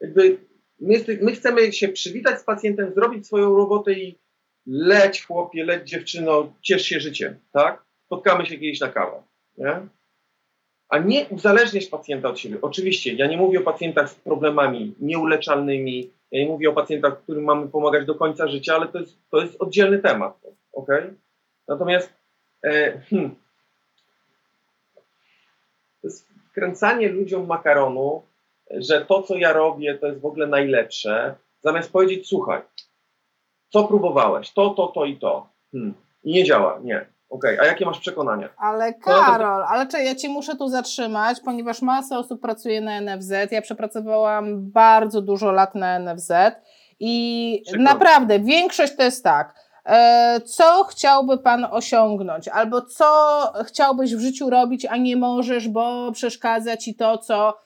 jakby my, my chcemy się przywitać z pacjentem, zrobić swoją robotę i leć chłopie, leć dziewczyno, ciesz się życiem, tak? Spotkamy się kiedyś na kawę, nie? A nie uzależniać pacjenta od siebie. Oczywiście, ja nie mówię o pacjentach z problemami nieuleczalnymi, ja nie mówię o pacjentach, którym mamy pomagać do końca życia, ale to jest, to jest oddzielny temat, ok? Natomiast e, hmm, to jest ludziom makaronu, że to, co ja robię, to jest w ogóle najlepsze, zamiast powiedzieć, słuchaj, co próbowałeś, to, to, to i to. Hmm. I nie działa, nie. Okej, okay. a jakie masz przekonania? Ale Karol, ale czy ja Cię muszę tu zatrzymać, ponieważ masa osób pracuje na NFZ. Ja przepracowałam bardzo dużo lat na NFZ i Przykro. naprawdę większość to jest tak. E, co chciałby Pan osiągnąć, albo co chciałbyś w życiu robić, a nie możesz, bo przeszkadza Ci to, co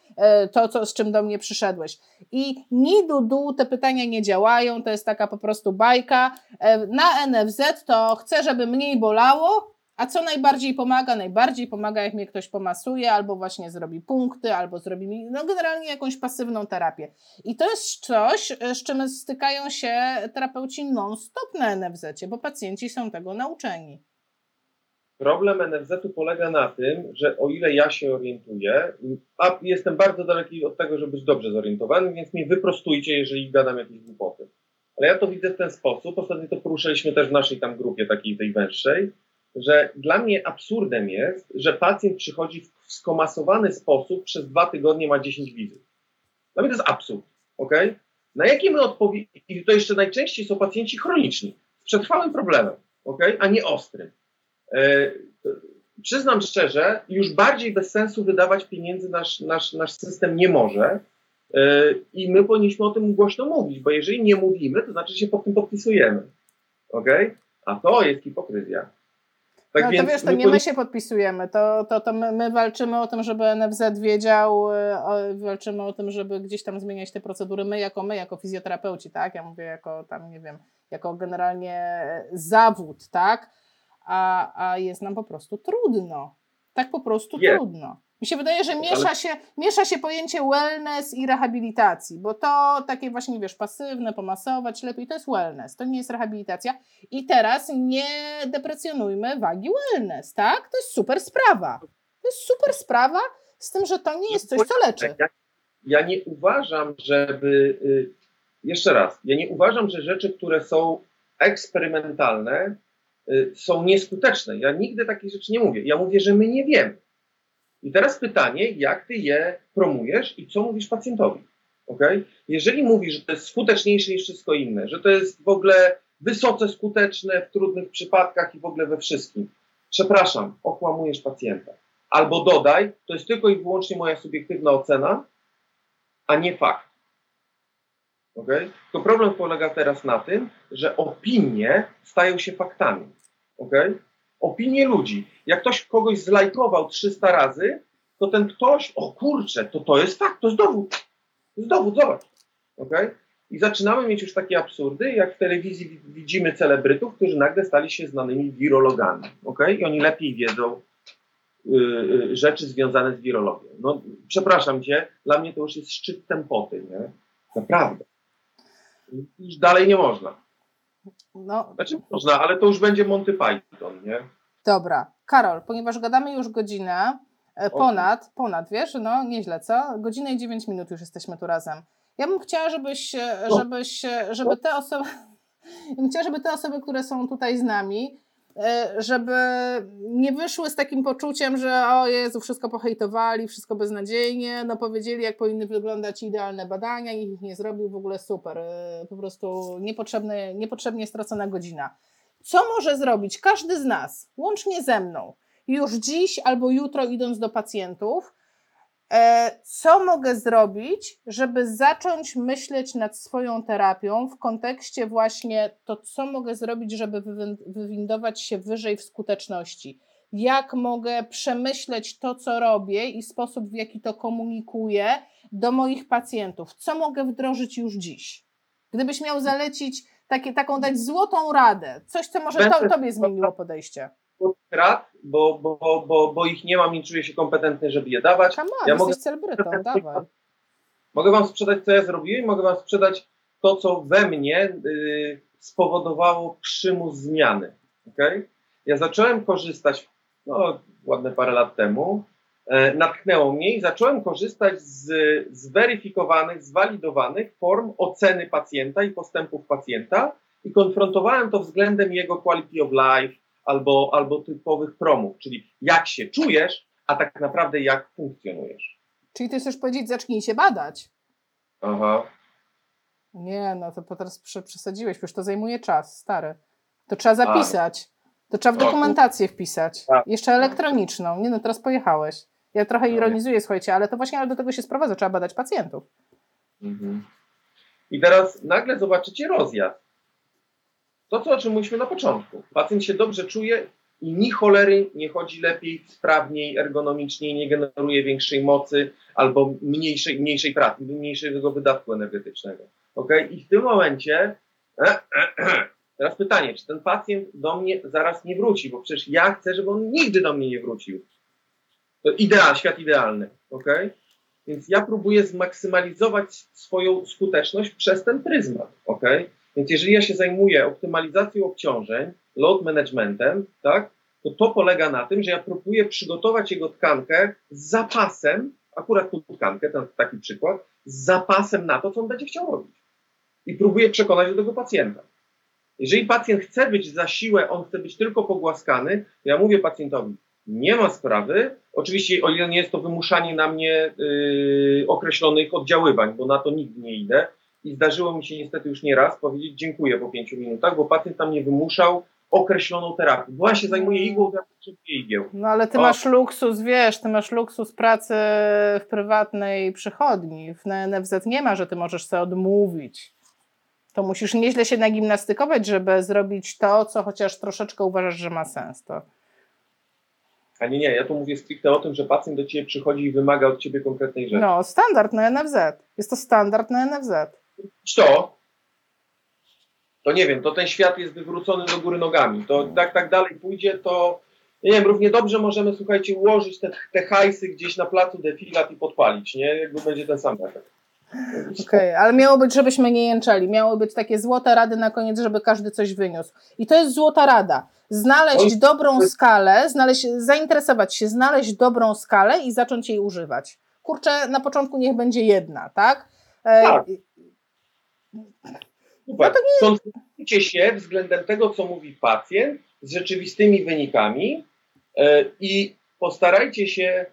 to, co, z czym do mnie przyszedłeś. I ni du, te pytania nie działają, to jest taka po prostu bajka. E, na NFZ to chcę, żeby mniej bolało, a co najbardziej pomaga? Najbardziej pomaga, jak mnie ktoś pomasuje, albo właśnie zrobi punkty, albo zrobi mi, no generalnie jakąś pasywną terapię. I to jest coś, z czym stykają się terapeuci non-stop na NFZ, bo pacjenci są tego nauczeni. Problem NFZ-u polega na tym, że o ile ja się orientuję, a jestem bardzo daleki od tego, żeby być dobrze zorientowany, więc mnie wyprostujcie, jeżeli gadam jakieś głupoty. Ale ja to widzę w ten sposób, ostatnio to poruszaliśmy też w naszej tam grupie takiej tej węższej, że dla mnie absurdem jest, że pacjent przychodzi w skomasowany sposób, przez dwa tygodnie ma 10 wizyt. Dla mnie to jest absurd, ok? Na jakie my odpowiedzi, i to jeszcze najczęściej są pacjenci chroniczni, z przetrwałym problemem, ok? A nie ostrym. E, przyznam szczerze, już bardziej bez sensu wydawać pieniędzy nasz, nasz, nasz system nie może e, i my powinniśmy o tym głośno mówić, bo jeżeli nie mówimy, to znaczy się pod tym podpisujemy. ok? A to jest hipokryzja. Tak no to wiesz, to nie my się podpisujemy, to, to, to my, my, walczymy o tym, żeby NFZ wiedział, e, walczymy o tym, żeby gdzieś tam zmieniać te procedury, my jako my, jako fizjoterapeuci, tak? Ja mówię jako tam, nie wiem, jako generalnie zawód, tak? A, a jest nam po prostu trudno. Tak po prostu trudno. Mi się wydaje, że miesza się, miesza się pojęcie wellness i rehabilitacji, bo to takie właśnie, wiesz, pasywne, pomasować lepiej, to jest wellness, to nie jest rehabilitacja. I teraz nie deprecjonujmy wagi wellness, tak? To jest super sprawa. To jest super sprawa, z tym, że to nie jest coś, co leczy. Ja, ja nie uważam, żeby. Y, jeszcze raz, ja nie uważam, że rzeczy, które są eksperymentalne, są nieskuteczne. Ja nigdy takich rzeczy nie mówię. Ja mówię, że my nie wiemy. I teraz pytanie, jak ty je promujesz i co mówisz pacjentowi? Okay? Jeżeli mówisz, że to jest skuteczniejsze niż wszystko inne, że to jest w ogóle wysoce skuteczne w trudnych przypadkach i w ogóle we wszystkim, przepraszam, okłamujesz pacjenta. Albo dodaj, to jest tylko i wyłącznie moja subiektywna ocena, a nie fakt. Okay? To problem polega teraz na tym, że opinie stają się faktami. Okay? Opinie ludzi. Jak ktoś kogoś zlajkował 300 razy, to ten ktoś, o kurczę, to to jest fakt, to jest dowód. To jest dowód, zobacz. Okay? I zaczynamy mieć już takie absurdy, jak w telewizji widzimy celebrytów, którzy nagle stali się znanymi wirologami. Okay? I oni lepiej wiedzą yy, rzeczy związane z wirologią. No, przepraszam cię, dla mnie to już jest szczyt tempoty, nie? Naprawdę. Już dalej nie można. No. Znaczy można, ale to już będzie Monty Python, nie? Dobra. Karol, ponieważ gadamy już godzinę, e, ponad, ponad, wiesz, no nieźle, co? Godzinę i 9 minut już jesteśmy tu razem. Ja bym chciała, żebyś, e, żebyś, żeby te osoby, ja bym chciała, żeby te osoby, które są tutaj z nami, żeby nie wyszły z takim poczuciem, że o Jezu, wszystko pohejtowali, wszystko beznadziejnie, no powiedzieli, jak powinny wyglądać idealne badania, nikt ich nie zrobił, w ogóle super, e, po prostu niepotrzebne, niepotrzebnie stracona godzina. Co może zrobić każdy z nas, łącznie ze mną, już dziś albo jutro idąc do pacjentów, E, co mogę zrobić, żeby zacząć myśleć nad swoją terapią w kontekście właśnie to, co mogę zrobić, żeby wywindować się wyżej w skuteczności? Jak mogę przemyśleć to, co robię i sposób, w jaki to komunikuję do moich pacjentów? Co mogę wdrożyć już dziś? Gdybyś miał zalecić takie, taką dać złotą radę, coś, co może to, tobie zmieniło podejście rad, bo, bo, bo, bo ich nie mam i czuję się kompetentny, żeby je dawać. Come on, ja mogę, celebrytą, dawaj. Mogę wam sprzedać, co ja zrobiłem, mogę wam sprzedać to, co we mnie y, spowodowało przymus zmiany. Okay? Ja zacząłem korzystać, no, ładne parę lat temu, e, natknęło mnie i zacząłem korzystać z zweryfikowanych, zwalidowanych form oceny pacjenta i postępów pacjenta i konfrontowałem to względem jego quality of life, albo, albo typowych promów, czyli jak się czujesz, a tak naprawdę jak funkcjonujesz. Czyli ty chcesz powiedzieć, zacznij się badać. Aha. Nie, no to teraz przesadziłeś, przecież to zajmuje czas, stary. To trzeba zapisać. To trzeba w dokumentację wpisać. Jeszcze elektroniczną. Nie no, teraz pojechałeś. Ja trochę no ironizuję, słuchajcie, ale to właśnie do tego się sprowadza. Trzeba badać pacjentów. Mhm. I teraz nagle zobaczycie rozjazd. To, co o czym mówiliśmy na początku. Pacjent się dobrze czuje i ni cholery nie chodzi lepiej, sprawniej, ergonomiczniej, nie generuje większej mocy albo mniejszej, mniejszej pracy, mniejszego wydatku energetycznego. Okay? I w tym momencie teraz pytanie, czy ten pacjent do mnie zaraz nie wróci, bo przecież ja chcę, żeby on nigdy do mnie nie wrócił. To ideal, świat idealny. Okay? Więc ja próbuję zmaksymalizować swoją skuteczność przez ten pryzmat. Okay? Więc jeżeli ja się zajmuję optymalizacją obciążeń, load managementem, tak, to to polega na tym, że ja próbuję przygotować jego tkankę z zapasem, akurat tu tkankę, ten taki przykład, z zapasem na to, co on będzie chciał robić. I próbuję przekonać do tego pacjenta. Jeżeli pacjent chce być za siłę, on chce być tylko pogłaskany, ja mówię pacjentowi, nie ma sprawy. Oczywiście, o ile nie jest to wymuszanie na mnie yy, określonych oddziaływań, bo na to nigdy nie idę, i zdarzyło mi się niestety już nie raz powiedzieć dziękuję po pięciu minutach, bo pacjent tam nie wymuszał określoną terapię. Bo ja się zajmuję mm. igłą, ja potrzebuję igieł. No ale ty o. masz luksus, wiesz, ty masz luksus pracy w prywatnej przychodni. W NFZ nie ma, że ty możesz sobie odmówić. To musisz nieźle się nagimnastykować, żeby zrobić to, co chociaż troszeczkę uważasz, że ma sens. To... A nie, nie, ja tu mówię stricte o tym, że pacjent do ciebie przychodzi i wymaga od ciebie konkretnej rzeczy. No, standard na NFZ. Jest to standard na NFZ to, to nie wiem, to ten świat jest wywrócony do góry nogami. To tak, tak dalej pójdzie, to nie wiem, równie dobrze możemy, słuchajcie, ułożyć te, te hajsy gdzieś na placu defilat i podpalić, nie? Jakby będzie ten sam efekt. Okej, okay, ale miało być, żebyśmy nie jęczeli. Miały być takie złote rady na koniec, żeby każdy coś wyniósł. I to jest złota rada. Znaleźć dobrą skalę, znaleźć, zainteresować się, znaleźć dobrą skalę i zacząć jej używać. Kurczę, na początku niech będzie jedna, tak? E, tak. No nie... się względem tego, co mówi pacjent z rzeczywistymi wynikami yy, i postarajcie się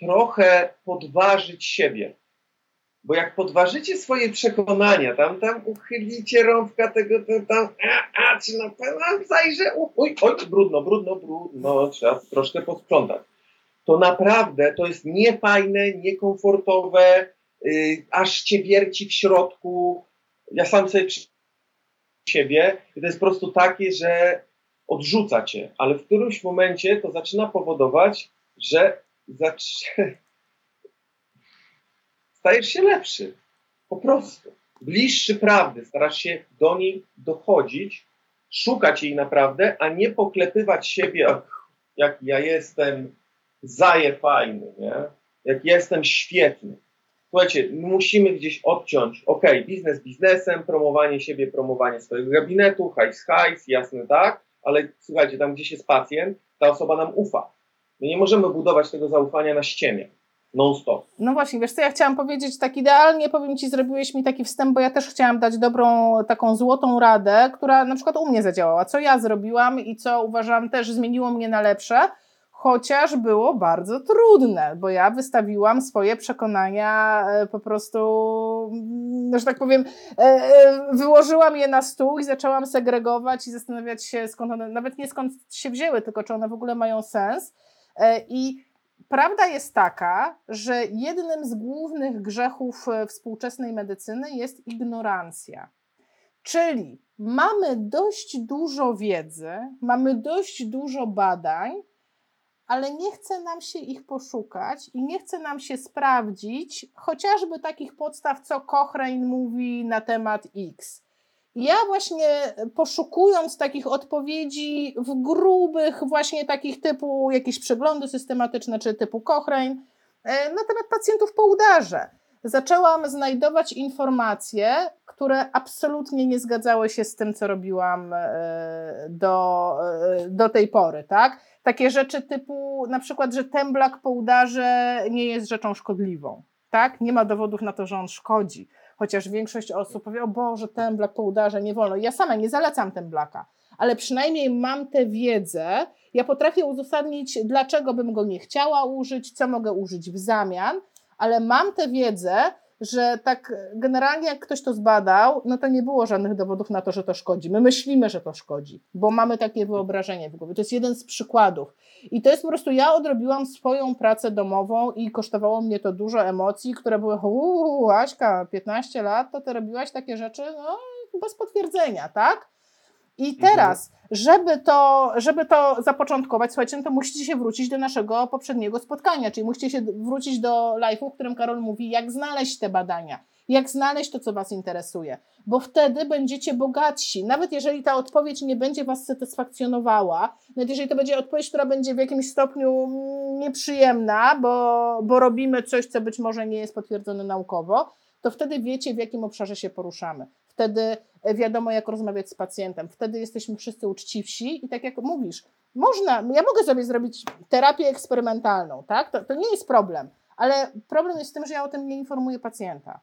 trochę podważyć siebie. Bo jak podważycie swoje przekonania, tam, tam uchylicie rąbka tego, to tam, a, a, czy na pewno zajrzę, oj, oj, brudno, brudno, brudno, trzeba troszkę posprzątać. To naprawdę to jest niefajne, niekomfortowe, yy, aż cię wierci w środku, ja sam sobie przy siebie i to jest po prostu takie, że odrzuca cię, ale w którymś momencie to zaczyna powodować, że stajesz się lepszy. Po prostu. Bliższy prawdy, starasz się do niej dochodzić, szukać jej naprawdę, a nie poklepywać siebie, jak, ja jestem zaje fajny, nie? jak jestem świetny. Słuchajcie, musimy gdzieś odciąć, ok, biznes biznesem, promowanie siebie, promowanie swojego gabinetu, hajs, hajs, jasne tak, ale słuchajcie, tam gdzieś jest pacjent, ta osoba nam ufa. My nie możemy budować tego zaufania na ściemie. non-stop. No właśnie, wiesz co, ja chciałam powiedzieć tak idealnie, powiem Ci, zrobiłeś mi taki wstęp, bo ja też chciałam dać dobrą, taką złotą radę, która na przykład u mnie zadziałała, co ja zrobiłam i co uważam też zmieniło mnie na lepsze, chociaż było bardzo trudne, bo ja wystawiłam swoje przekonania e, po prostu, mm, że tak powiem, e, e, wyłożyłam je na stół i zaczęłam segregować i zastanawiać się, skąd one, nawet nie skąd się wzięły, tylko czy one w ogóle mają sens. I prawda jest taka, że jednym z głównych grzechów współczesnej medycyny jest ignorancja. Czyli mamy dość dużo wiedzy, mamy dość dużo badań, ale nie chce nam się ich poszukać i nie chce nam się sprawdzić chociażby takich podstaw, co Cochrane mówi na temat X. Ja właśnie poszukując takich odpowiedzi w grubych, właśnie takich typu jakieś przeglądy systematyczne, czy typu Cochrane, e, na temat pacjentów po udarze, zaczęłam znajdować informacje, które absolutnie nie zgadzały się z tym, co robiłam e, do, e, do tej pory, tak? Takie rzeczy typu na przykład, że temblak po udarze nie jest rzeczą szkodliwą. Tak? Nie ma dowodów na to, że on szkodzi. Chociaż większość osób powie, o Boże, temblak po udarze nie wolno. Ja sama nie zalecam temblaka, ale przynajmniej mam tę wiedzę, ja potrafię uzasadnić, dlaczego bym go nie chciała użyć, co mogę użyć w zamian, ale mam tę wiedzę, że tak generalnie jak ktoś to zbadał, no to nie było żadnych dowodów na to, że to szkodzi. My myślimy, że to szkodzi, bo mamy takie wyobrażenie w głowie. To jest jeden z przykładów. I to jest po prostu, ja odrobiłam swoją pracę domową i kosztowało mnie to dużo emocji, które były, uuu, Aśka, 15 lat, to ty robiłaś takie rzeczy, no bez potwierdzenia, tak? I mhm. teraz, żeby to, żeby to zapoczątkować, słuchajcie, no to musicie się wrócić do naszego poprzedniego spotkania, czyli musicie się wrócić do live'u, w którym Karol mówi, jak znaleźć te badania, jak znaleźć to, co Was interesuje, bo wtedy będziecie bogatsi. Nawet jeżeli ta odpowiedź nie będzie Was satysfakcjonowała, nawet jeżeli to będzie odpowiedź, która będzie w jakimś stopniu mm, nieprzyjemna, bo, bo robimy coś, co być może nie jest potwierdzone naukowo, to wtedy wiecie, w jakim obszarze się poruszamy. Wtedy wiadomo, jak rozmawiać z pacjentem. Wtedy jesteśmy wszyscy uczciwsi i tak jak mówisz, można, ja mogę sobie zrobić terapię eksperymentalną, tak? To, to nie jest problem, ale problem jest w tym, że ja o tym nie informuję pacjenta.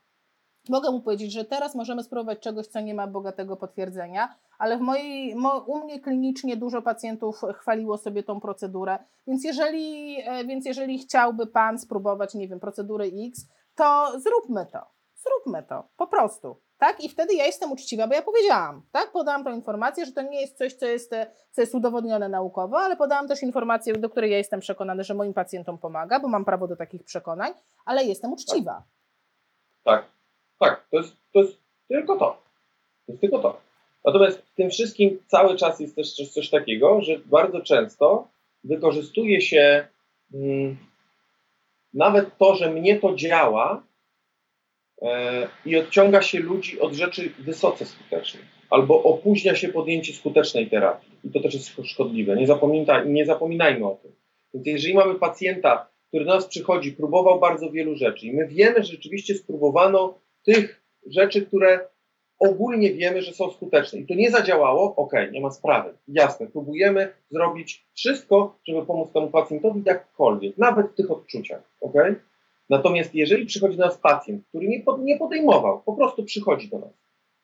Mogę mu powiedzieć, że teraz możemy spróbować czegoś, co nie ma bogatego potwierdzenia, ale w mojej, mo, u mnie klinicznie dużo pacjentów chwaliło sobie tą procedurę, więc jeżeli, e, więc jeżeli chciałby Pan spróbować, nie wiem, procedury X, to zróbmy to, zróbmy to, po prostu tak? I wtedy ja jestem uczciwa, bo ja powiedziałam, tak? Podałam tą informację, że to nie jest coś, co jest, co jest udowodnione naukowo, ale podałam też informację, do której ja jestem przekonana, że moim pacjentom pomaga, bo mam prawo do takich przekonań, ale jestem uczciwa. Tak, tak, to jest, to jest tylko to. To jest tylko to. Natomiast w tym wszystkim cały czas jest też coś, coś takiego, że bardzo często wykorzystuje się mm, nawet to, że mnie to działa, i odciąga się ludzi od rzeczy wysoce skutecznych, albo opóźnia się podjęcie skutecznej terapii. I to też jest szkodliwe. Nie, zapomina, nie zapominajmy o tym. Więc jeżeli mamy pacjenta, który do nas przychodzi, próbował bardzo wielu rzeczy i my wiemy, że rzeczywiście spróbowano tych rzeczy, które ogólnie wiemy, że są skuteczne i to nie zadziałało, ok, nie ma sprawy, jasne, próbujemy zrobić wszystko, żeby pomóc temu pacjentowi jakkolwiek, nawet w tych odczuciach, ok? Natomiast jeżeli przychodzi do nas pacjent, który nie, nie podejmował, po prostu przychodzi do nas,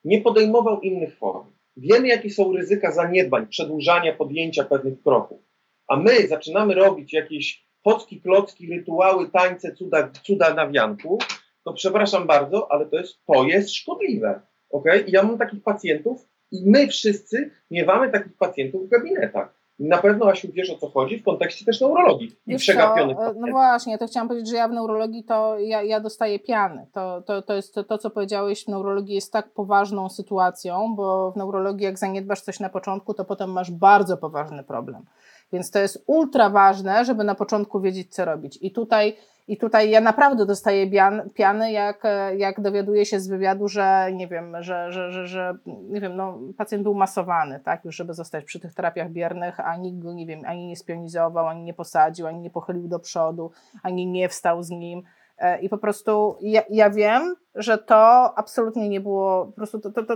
nie podejmował innych form, wiemy jakie są ryzyka zaniedbań, przedłużania podjęcia pewnych kroków, a my zaczynamy robić jakieś chocki, klocki, rytuały, tańce, cuda, cuda na wianku, to przepraszam bardzo, ale to jest, to jest szkodliwe. Okay? I ja mam takich pacjentów i my wszyscy miewamy takich pacjentów w gabinetach. Na pewno, Asiu, wiesz o co chodzi w kontekście też neurologii i przegapionych. Co? No właśnie, to chciałam powiedzieć, że ja w neurologii to ja, ja dostaję piany. To, to, to jest to, to, co powiedziałeś, w neurologii jest tak poważną sytuacją, bo w neurologii jak zaniedbasz coś na początku, to potem masz bardzo poważny problem. Więc to jest ultra ważne, żeby na początku wiedzieć, co robić. I tutaj i tutaj ja naprawdę dostaję bian, piany, jak, jak dowiaduję się z wywiadu, że nie wiem, że, że, że, że nie wiem, no, pacjent był masowany, tak, już żeby zostać przy tych terapiach biernych, a nikt go, nie wiem, ani nie spionizował, ani nie posadził, ani nie pochylił do przodu, ani nie wstał z nim. E, I po prostu ja, ja wiem, że to absolutnie nie było, po prostu to, to, to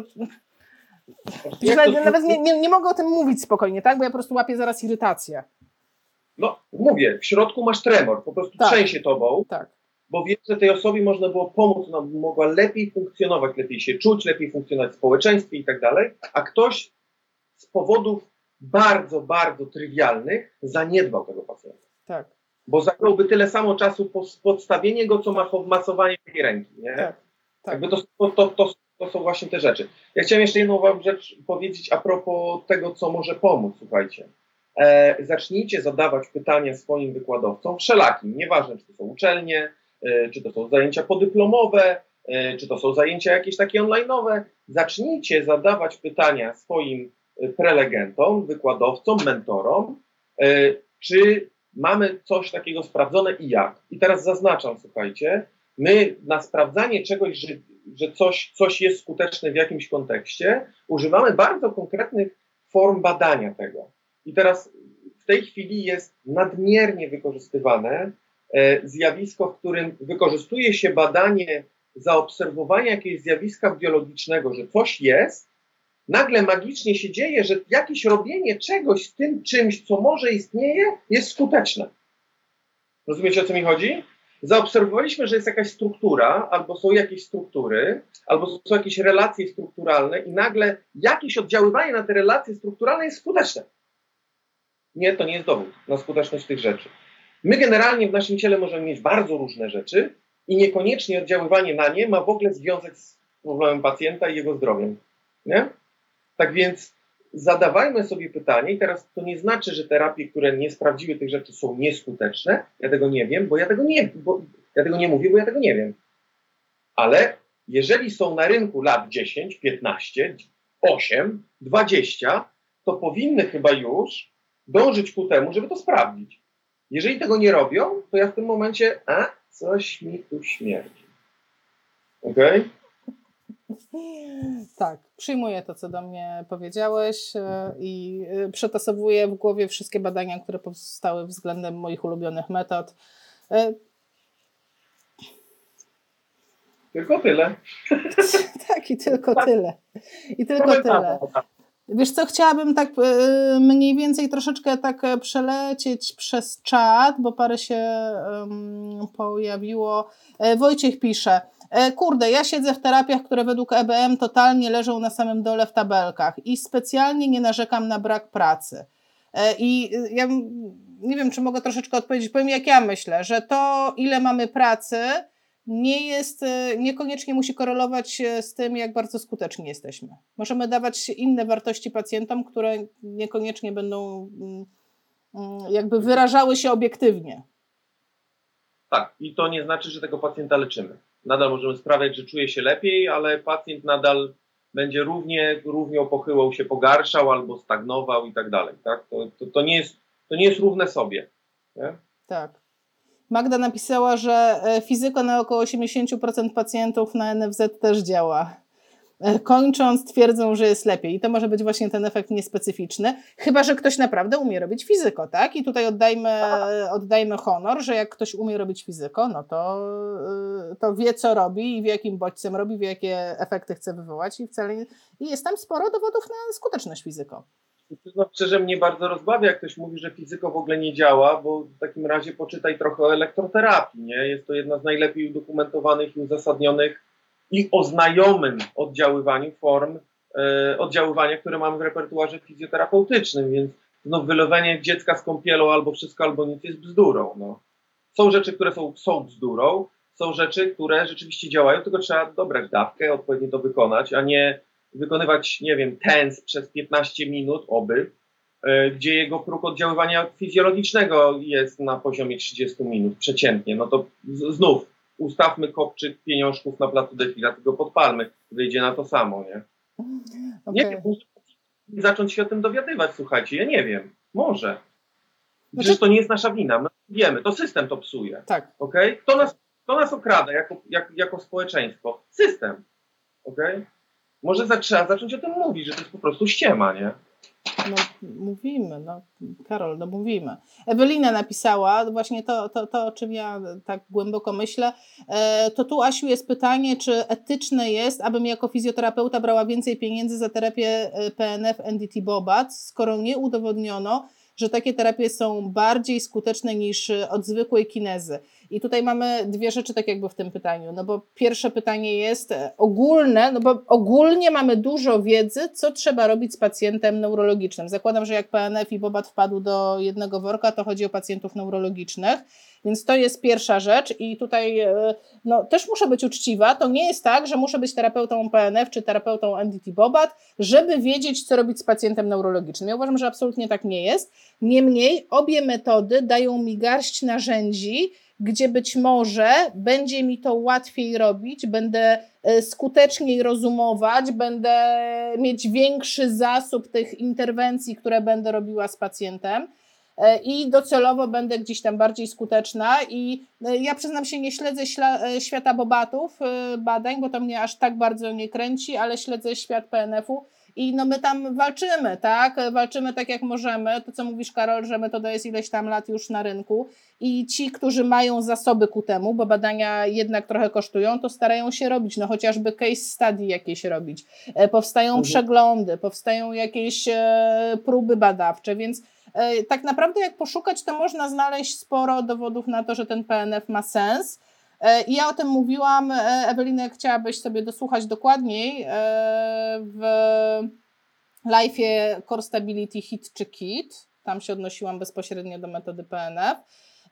nawet, nawet nie, nie, nie mogę o tym mówić spokojnie, tak? Bo ja po prostu łapię zaraz irytację no mówię, w środku masz tremor, po prostu tak. trzęsie tobą. Tak. bo wie, że tej osobie można było pomóc, ona mogła lepiej funkcjonować, lepiej się czuć, lepiej funkcjonować w społeczeństwie i tak dalej, a ktoś z powodów bardzo, bardzo trywialnych zaniedbał tego pacjenta. Tak. Bo zająłby tyle samo czasu po podstawienie go, co ma masowanie tej ręki. Nie? Tak. tak. Jakby to, to, to, to są właśnie te rzeczy. Ja chciałem jeszcze jedną wam rzecz powiedzieć a propos tego, co może pomóc. Słuchajcie. E, zacznijcie zadawać pytania swoim wykładowcom wszelakim. Nieważne, czy to są uczelnie, e, czy to są zajęcia podyplomowe, e, czy to są zajęcia jakieś takie online'owe. Zacznijcie zadawać pytania swoim e, prelegentom, wykładowcom, mentorom, e, czy mamy coś takiego sprawdzone i jak. I teraz zaznaczam, słuchajcie, my na sprawdzanie czegoś, że, że coś, coś jest skuteczne w jakimś kontekście, używamy bardzo konkretnych form badania tego. I teraz w tej chwili jest nadmiernie wykorzystywane e, zjawisko, w którym wykorzystuje się badanie zaobserwowania jakiegoś zjawiska biologicznego, że coś jest, nagle magicznie się dzieje, że jakieś robienie czegoś z tym czymś, co może istnieje, jest skuteczne. Rozumiecie o co mi chodzi? Zaobserwowaliśmy, że jest jakaś struktura, albo są jakieś struktury, albo są jakieś relacje strukturalne, i nagle jakieś oddziaływanie na te relacje strukturalne jest skuteczne. Nie, to nie jest dowód na skuteczność tych rzeczy. My generalnie w naszym ciele możemy mieć bardzo różne rzeczy i niekoniecznie oddziaływanie na nie ma w ogóle związek z problemem pacjenta i jego zdrowiem. Nie? Tak więc zadawajmy sobie pytanie, i teraz to nie znaczy, że terapie, które nie sprawdziły tych rzeczy, są nieskuteczne. Ja tego nie wiem, bo ja tego nie, bo ja tego nie mówię, bo ja tego nie wiem. Ale jeżeli są na rynku lat 10, 15, 8, 20, to powinny chyba już dążyć ku temu, żeby to sprawdzić. Jeżeli tego nie robią, to ja w tym momencie, a coś mi tu śmierdzi. Okej? Okay? Tak, przyjmuję to, co do mnie powiedziałeś e, i e, przetasowuję w głowie wszystkie badania, które powstały względem moich ulubionych metod. E, tylko tyle. tak, i tylko tak. tyle. I tylko tyle. Wiesz co, chciałabym tak mniej więcej troszeczkę tak przelecieć przez czat, bo parę się pojawiło. Wojciech pisze, E, kurde, ja siedzę w terapiach, które według EBM totalnie leżą na samym dole w tabelkach i specjalnie nie narzekam na brak pracy. E, I ja nie wiem, czy mogę troszeczkę odpowiedzieć. Powiem, jak ja myślę, że to, ile mamy pracy, nie jest, y, niekoniecznie musi korelować z tym, jak bardzo skuteczni jesteśmy. Możemy dawać inne wartości pacjentom, które niekoniecznie będą mm, mm, jakby wyrażały się obiektywnie. Tak, i to nie znaczy, że tego pacjenta leczymy nadal możemy sprawiać, że czuje się lepiej, ale pacjent nadal będzie równie, równie pochyłał się pogarszał albo stagnował i tak dalej. Tak? To, to, to, nie jest, to nie jest równe sobie. Nie? Tak. Magda napisała, że e, fizyko na około 80% pacjentów na NFZ też działa. E, kończąc twierdzą, że jest lepiej. I to może być właśnie ten efekt niespecyficzny, chyba że ktoś naprawdę umie robić fizyko, tak? I tutaj oddajmy, oddajmy honor, że jak ktoś umie robić fizyko, no to, e, to wie, co robi i wie, jakim bodźcem robi, wie, jakie efekty chce wywołać i wcale nie... I jest tam sporo dowodów na skuteczność fizyko. No, szczerze mnie bardzo rozbawia, jak ktoś mówi, że fizyko w ogóle nie działa, bo w takim razie poczytaj trochę o elektroterapii, nie? Jest to jedna z najlepiej udokumentowanych i uzasadnionych i o znajomym oddziaływaniu form e, oddziaływania, które mamy w repertuarze fizjoterapeutycznym, więc no, wylewanie dziecka z kąpielą albo wszystko, albo nic jest bzdurą. No. Są rzeczy, które są, są bzdurą, są rzeczy, które rzeczywiście działają, tylko trzeba dobrać dawkę, odpowiednio to wykonać, a nie wykonywać, nie wiem, tens przez 15 minut, oby, e, gdzie jego próg oddziaływania fizjologicznego jest na poziomie 30 minut przeciętnie. No to z, znów ustawmy kopczyk pieniążków na placu defila, tylko podpalmy, wyjdzie na to samo, nie? Okay. Nie wiem, zacząć się o tym dowiadywać, słuchajcie, ja nie wiem, może. Znaczy... Przecież to nie jest nasza wina, my wiemy, to system to psuje. Tak. Okay? Kto, nas, kto nas okrada jako, jak, jako społeczeństwo? System. Okay? Może za, trzeba zacząć o tym mówić, że to jest po prostu ściema, nie? No, mówimy, no, Karol, no mówimy. Ewelina napisała właśnie to, to, to, o czym ja tak głęboko myślę. E, to tu, Asiu, jest pytanie, czy etyczne jest, abym jako fizjoterapeuta brała więcej pieniędzy za terapię e, PNF NDT Bobat, skoro nie udowodniono, że takie terapie są bardziej skuteczne niż od zwykłej kinezy. I tutaj mamy dwie rzeczy tak jakby w tym pytaniu, no bo pierwsze pytanie jest ogólne, no bo ogólnie mamy dużo wiedzy, co trzeba robić z pacjentem neurologicznym. Zakładam, że jak PNF i Bobat wpadł do jednego worka, to chodzi o pacjentów neurologicznych, więc to jest pierwsza rzecz i tutaj e, no, też muszę być uczciwa, to nie jest tak, że muszę być terapeutą PNF czy terapeutą NDT Bobat, żeby wiedzieć, co robić z pacjentem neurologicznym. Ja uważam, że absolutnie tak nie jest. Niemniej obie metody dają mi garść narzędzi, gdzie być może będzie mi to łatwiej robić, będę e, skuteczniej rozumować, będę mieć większy zasób tych interwencji, które będę robiła z pacjentem i docelowo będę gdzieś tam bardziej skuteczna. I e, ja przyznam się, nie śledzę świata bobatów badań, bo to mnie aż tak bardzo nie kręci, ale śledzę świat PNF-u i no my tam walczymy, tak? Walczymy tak jak możemy. To, co mówisz, Karol, że metoda jest ileś tam lat już na rynku i ci, którzy mają zasoby ku temu, bo badania jednak trochę kosztują, to starają się robić, no chociażby case study jakieś robić. E, powstają mhm. przeglądy, powstają jakieś e, próby badawcze, więc e, tak naprawdę jak poszukać, to można znaleźć sporo dowodów na to, że ten PNF ma sens. E, I ja o tym mówiłam. E, Ewelina, chciałabyś sobie dosłuchać dokładniej e, w live'ie Core Stability Hit czy Kit, tam się odnosiłam bezpośrednio do metody PNF.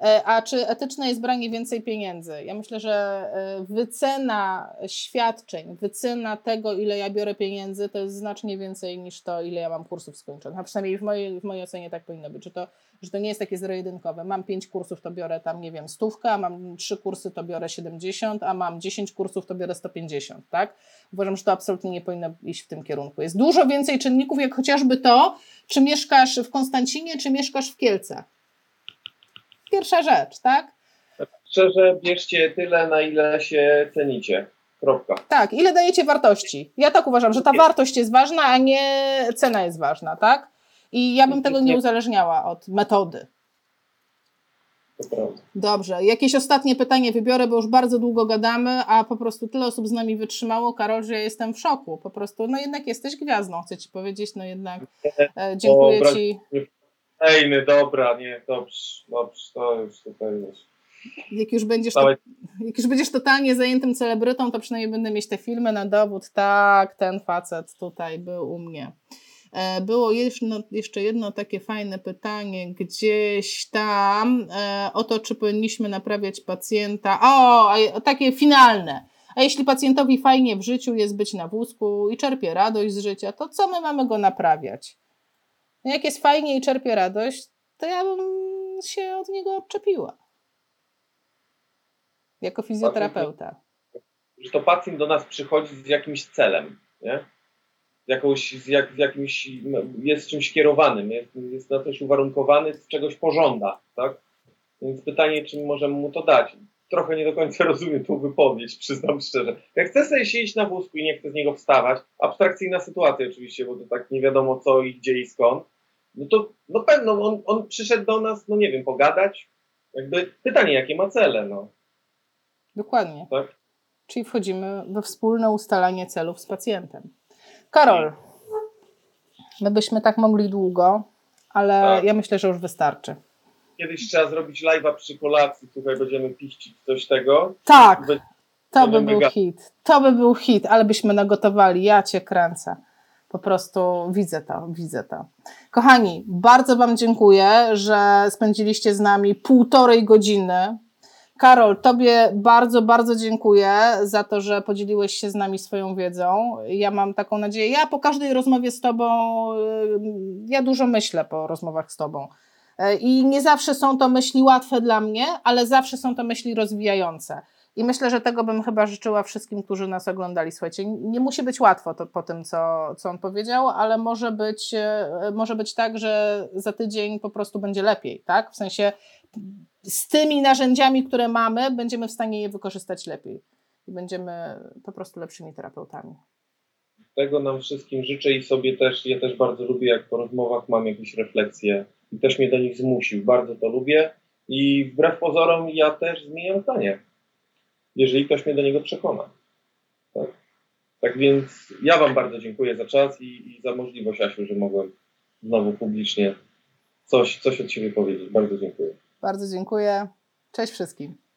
E, a czy etyczne jest branie więcej pieniędzy? Ja myślę, że e, wycena świadczeń, wycena tego, ile ja biorę pieniędzy, to jest znacznie więcej niż to, ile ja mam kursów skończonych. A przynajmniej w mojej, w mojej ocenie tak powinno być, że to, że to nie jest takie zero-jedynkowe. Mam pięć kursów, to biorę tam, nie wiem, stówkę, a mam trzy kursy, to biorę 70, a mam 10 kursów, to biorę 150, tak? Uważam, że to absolutnie nie powinno iść w tym kierunku. Jest dużo więcej czynników, jak chociażby to, czy mieszkasz w Konstancinie, czy mieszkasz w Kielcach Pierwsza rzecz, tak? Szczerze, bierzcie tyle, na ile się cenicie. Kropka. Tak, ile dajecie wartości. Ja tak uważam, że ta wartość jest ważna, a nie cena jest ważna, tak? I ja bym tego nie uzależniała od metody. Dobrze, jakieś ostatnie pytanie wybiorę, bo już bardzo długo gadamy, a po prostu tyle osób z nami wytrzymało, Karol, że ja jestem w szoku. Po prostu, no jednak jesteś gwiazdą, chcę Ci powiedzieć, no jednak e, dziękuję Ci. Ejny, dobra, nie, dobrze, dobrze, to już tutaj już. Jak już, będziesz to, jak już będziesz totalnie zajętym celebrytą, to przynajmniej będę mieć te filmy na dowód. Tak, ten facet tutaj był u mnie. E, było jeszcze jedno takie fajne pytanie gdzieś tam e, o to, czy powinniśmy naprawiać pacjenta. O, takie finalne. A jeśli pacjentowi fajnie w życiu jest być na wózku i czerpie radość z życia, to co my mamy go naprawiać? No jak jest fajnie i czerpie radość, to ja bym się od niego odczepiła. Jako fizjoterapeuta. Że to pacjent do nas przychodzi z jakimś celem, nie? Jakąś, z, jak, z jakimś, jest czymś kierowanym, jest, jest na coś uwarunkowany, z czegoś pożąda, tak? Więc pytanie, czy możemy mu to dać. Trochę nie do końca rozumiem tą wypowiedź, przyznam szczerze. Jak chce sobie siedzieć na wózku i nie chce z niego wstawać, abstrakcyjna sytuacja oczywiście, bo to tak nie wiadomo co i gdzie i skąd, no to no pewno on, on przyszedł do nas, no nie wiem, pogadać. Jakby pytanie, jakie ma cele, no. Dokładnie. Tak? Czyli wchodzimy we wspólne ustalanie celów z pacjentem. Karol, my byśmy tak mogli długo, ale tak. ja myślę, że już wystarczy. Kiedyś trzeba zrobić live'a przy kolacji, tutaj będziemy piścić coś tego. Tak, to by był hit. To by był hit, ale byśmy nagotowali, ja cię kręcę. Po prostu widzę to, widzę to. Kochani, bardzo Wam dziękuję, że spędziliście z nami półtorej godziny. Karol, Tobie bardzo, bardzo dziękuję za to, że podzieliłeś się z nami swoją wiedzą. Ja mam taką nadzieję. Ja po każdej rozmowie z Tobą, ja dużo myślę po rozmowach z Tobą. Y, I nie zawsze są to myśli łatwe dla mnie, ale zawsze są to myśli rozwijające. I myślę, że tego bym chyba życzyła wszystkim, którzy nas oglądali. Słuchajcie, nie musi być łatwo to, po tym, co, co on powiedział, ale może być, e, może być tak, że za tydzień po prostu będzie lepiej, tak? W sensie z tymi narzędziami, które mamy, będziemy w stanie je wykorzystać lepiej i będziemy po prostu lepszymi terapeutami. Tego nam wszystkim życzę i sobie też, ja też bardzo lubię, jak po rozmowach mam jakieś refleksje i też mnie do nich zmusił. Bardzo to lubię i wbrew pozorom ja też zmieniam zdanie jeżeli ktoś mnie do niego przekona. Tak, tak więc ja Wam bardzo dziękuję za czas i, i za możliwość, Asiu, że mogłem znowu publicznie coś, coś od siebie powiedzieć. Bardzo dziękuję. Bardzo dziękuję. Cześć wszystkim.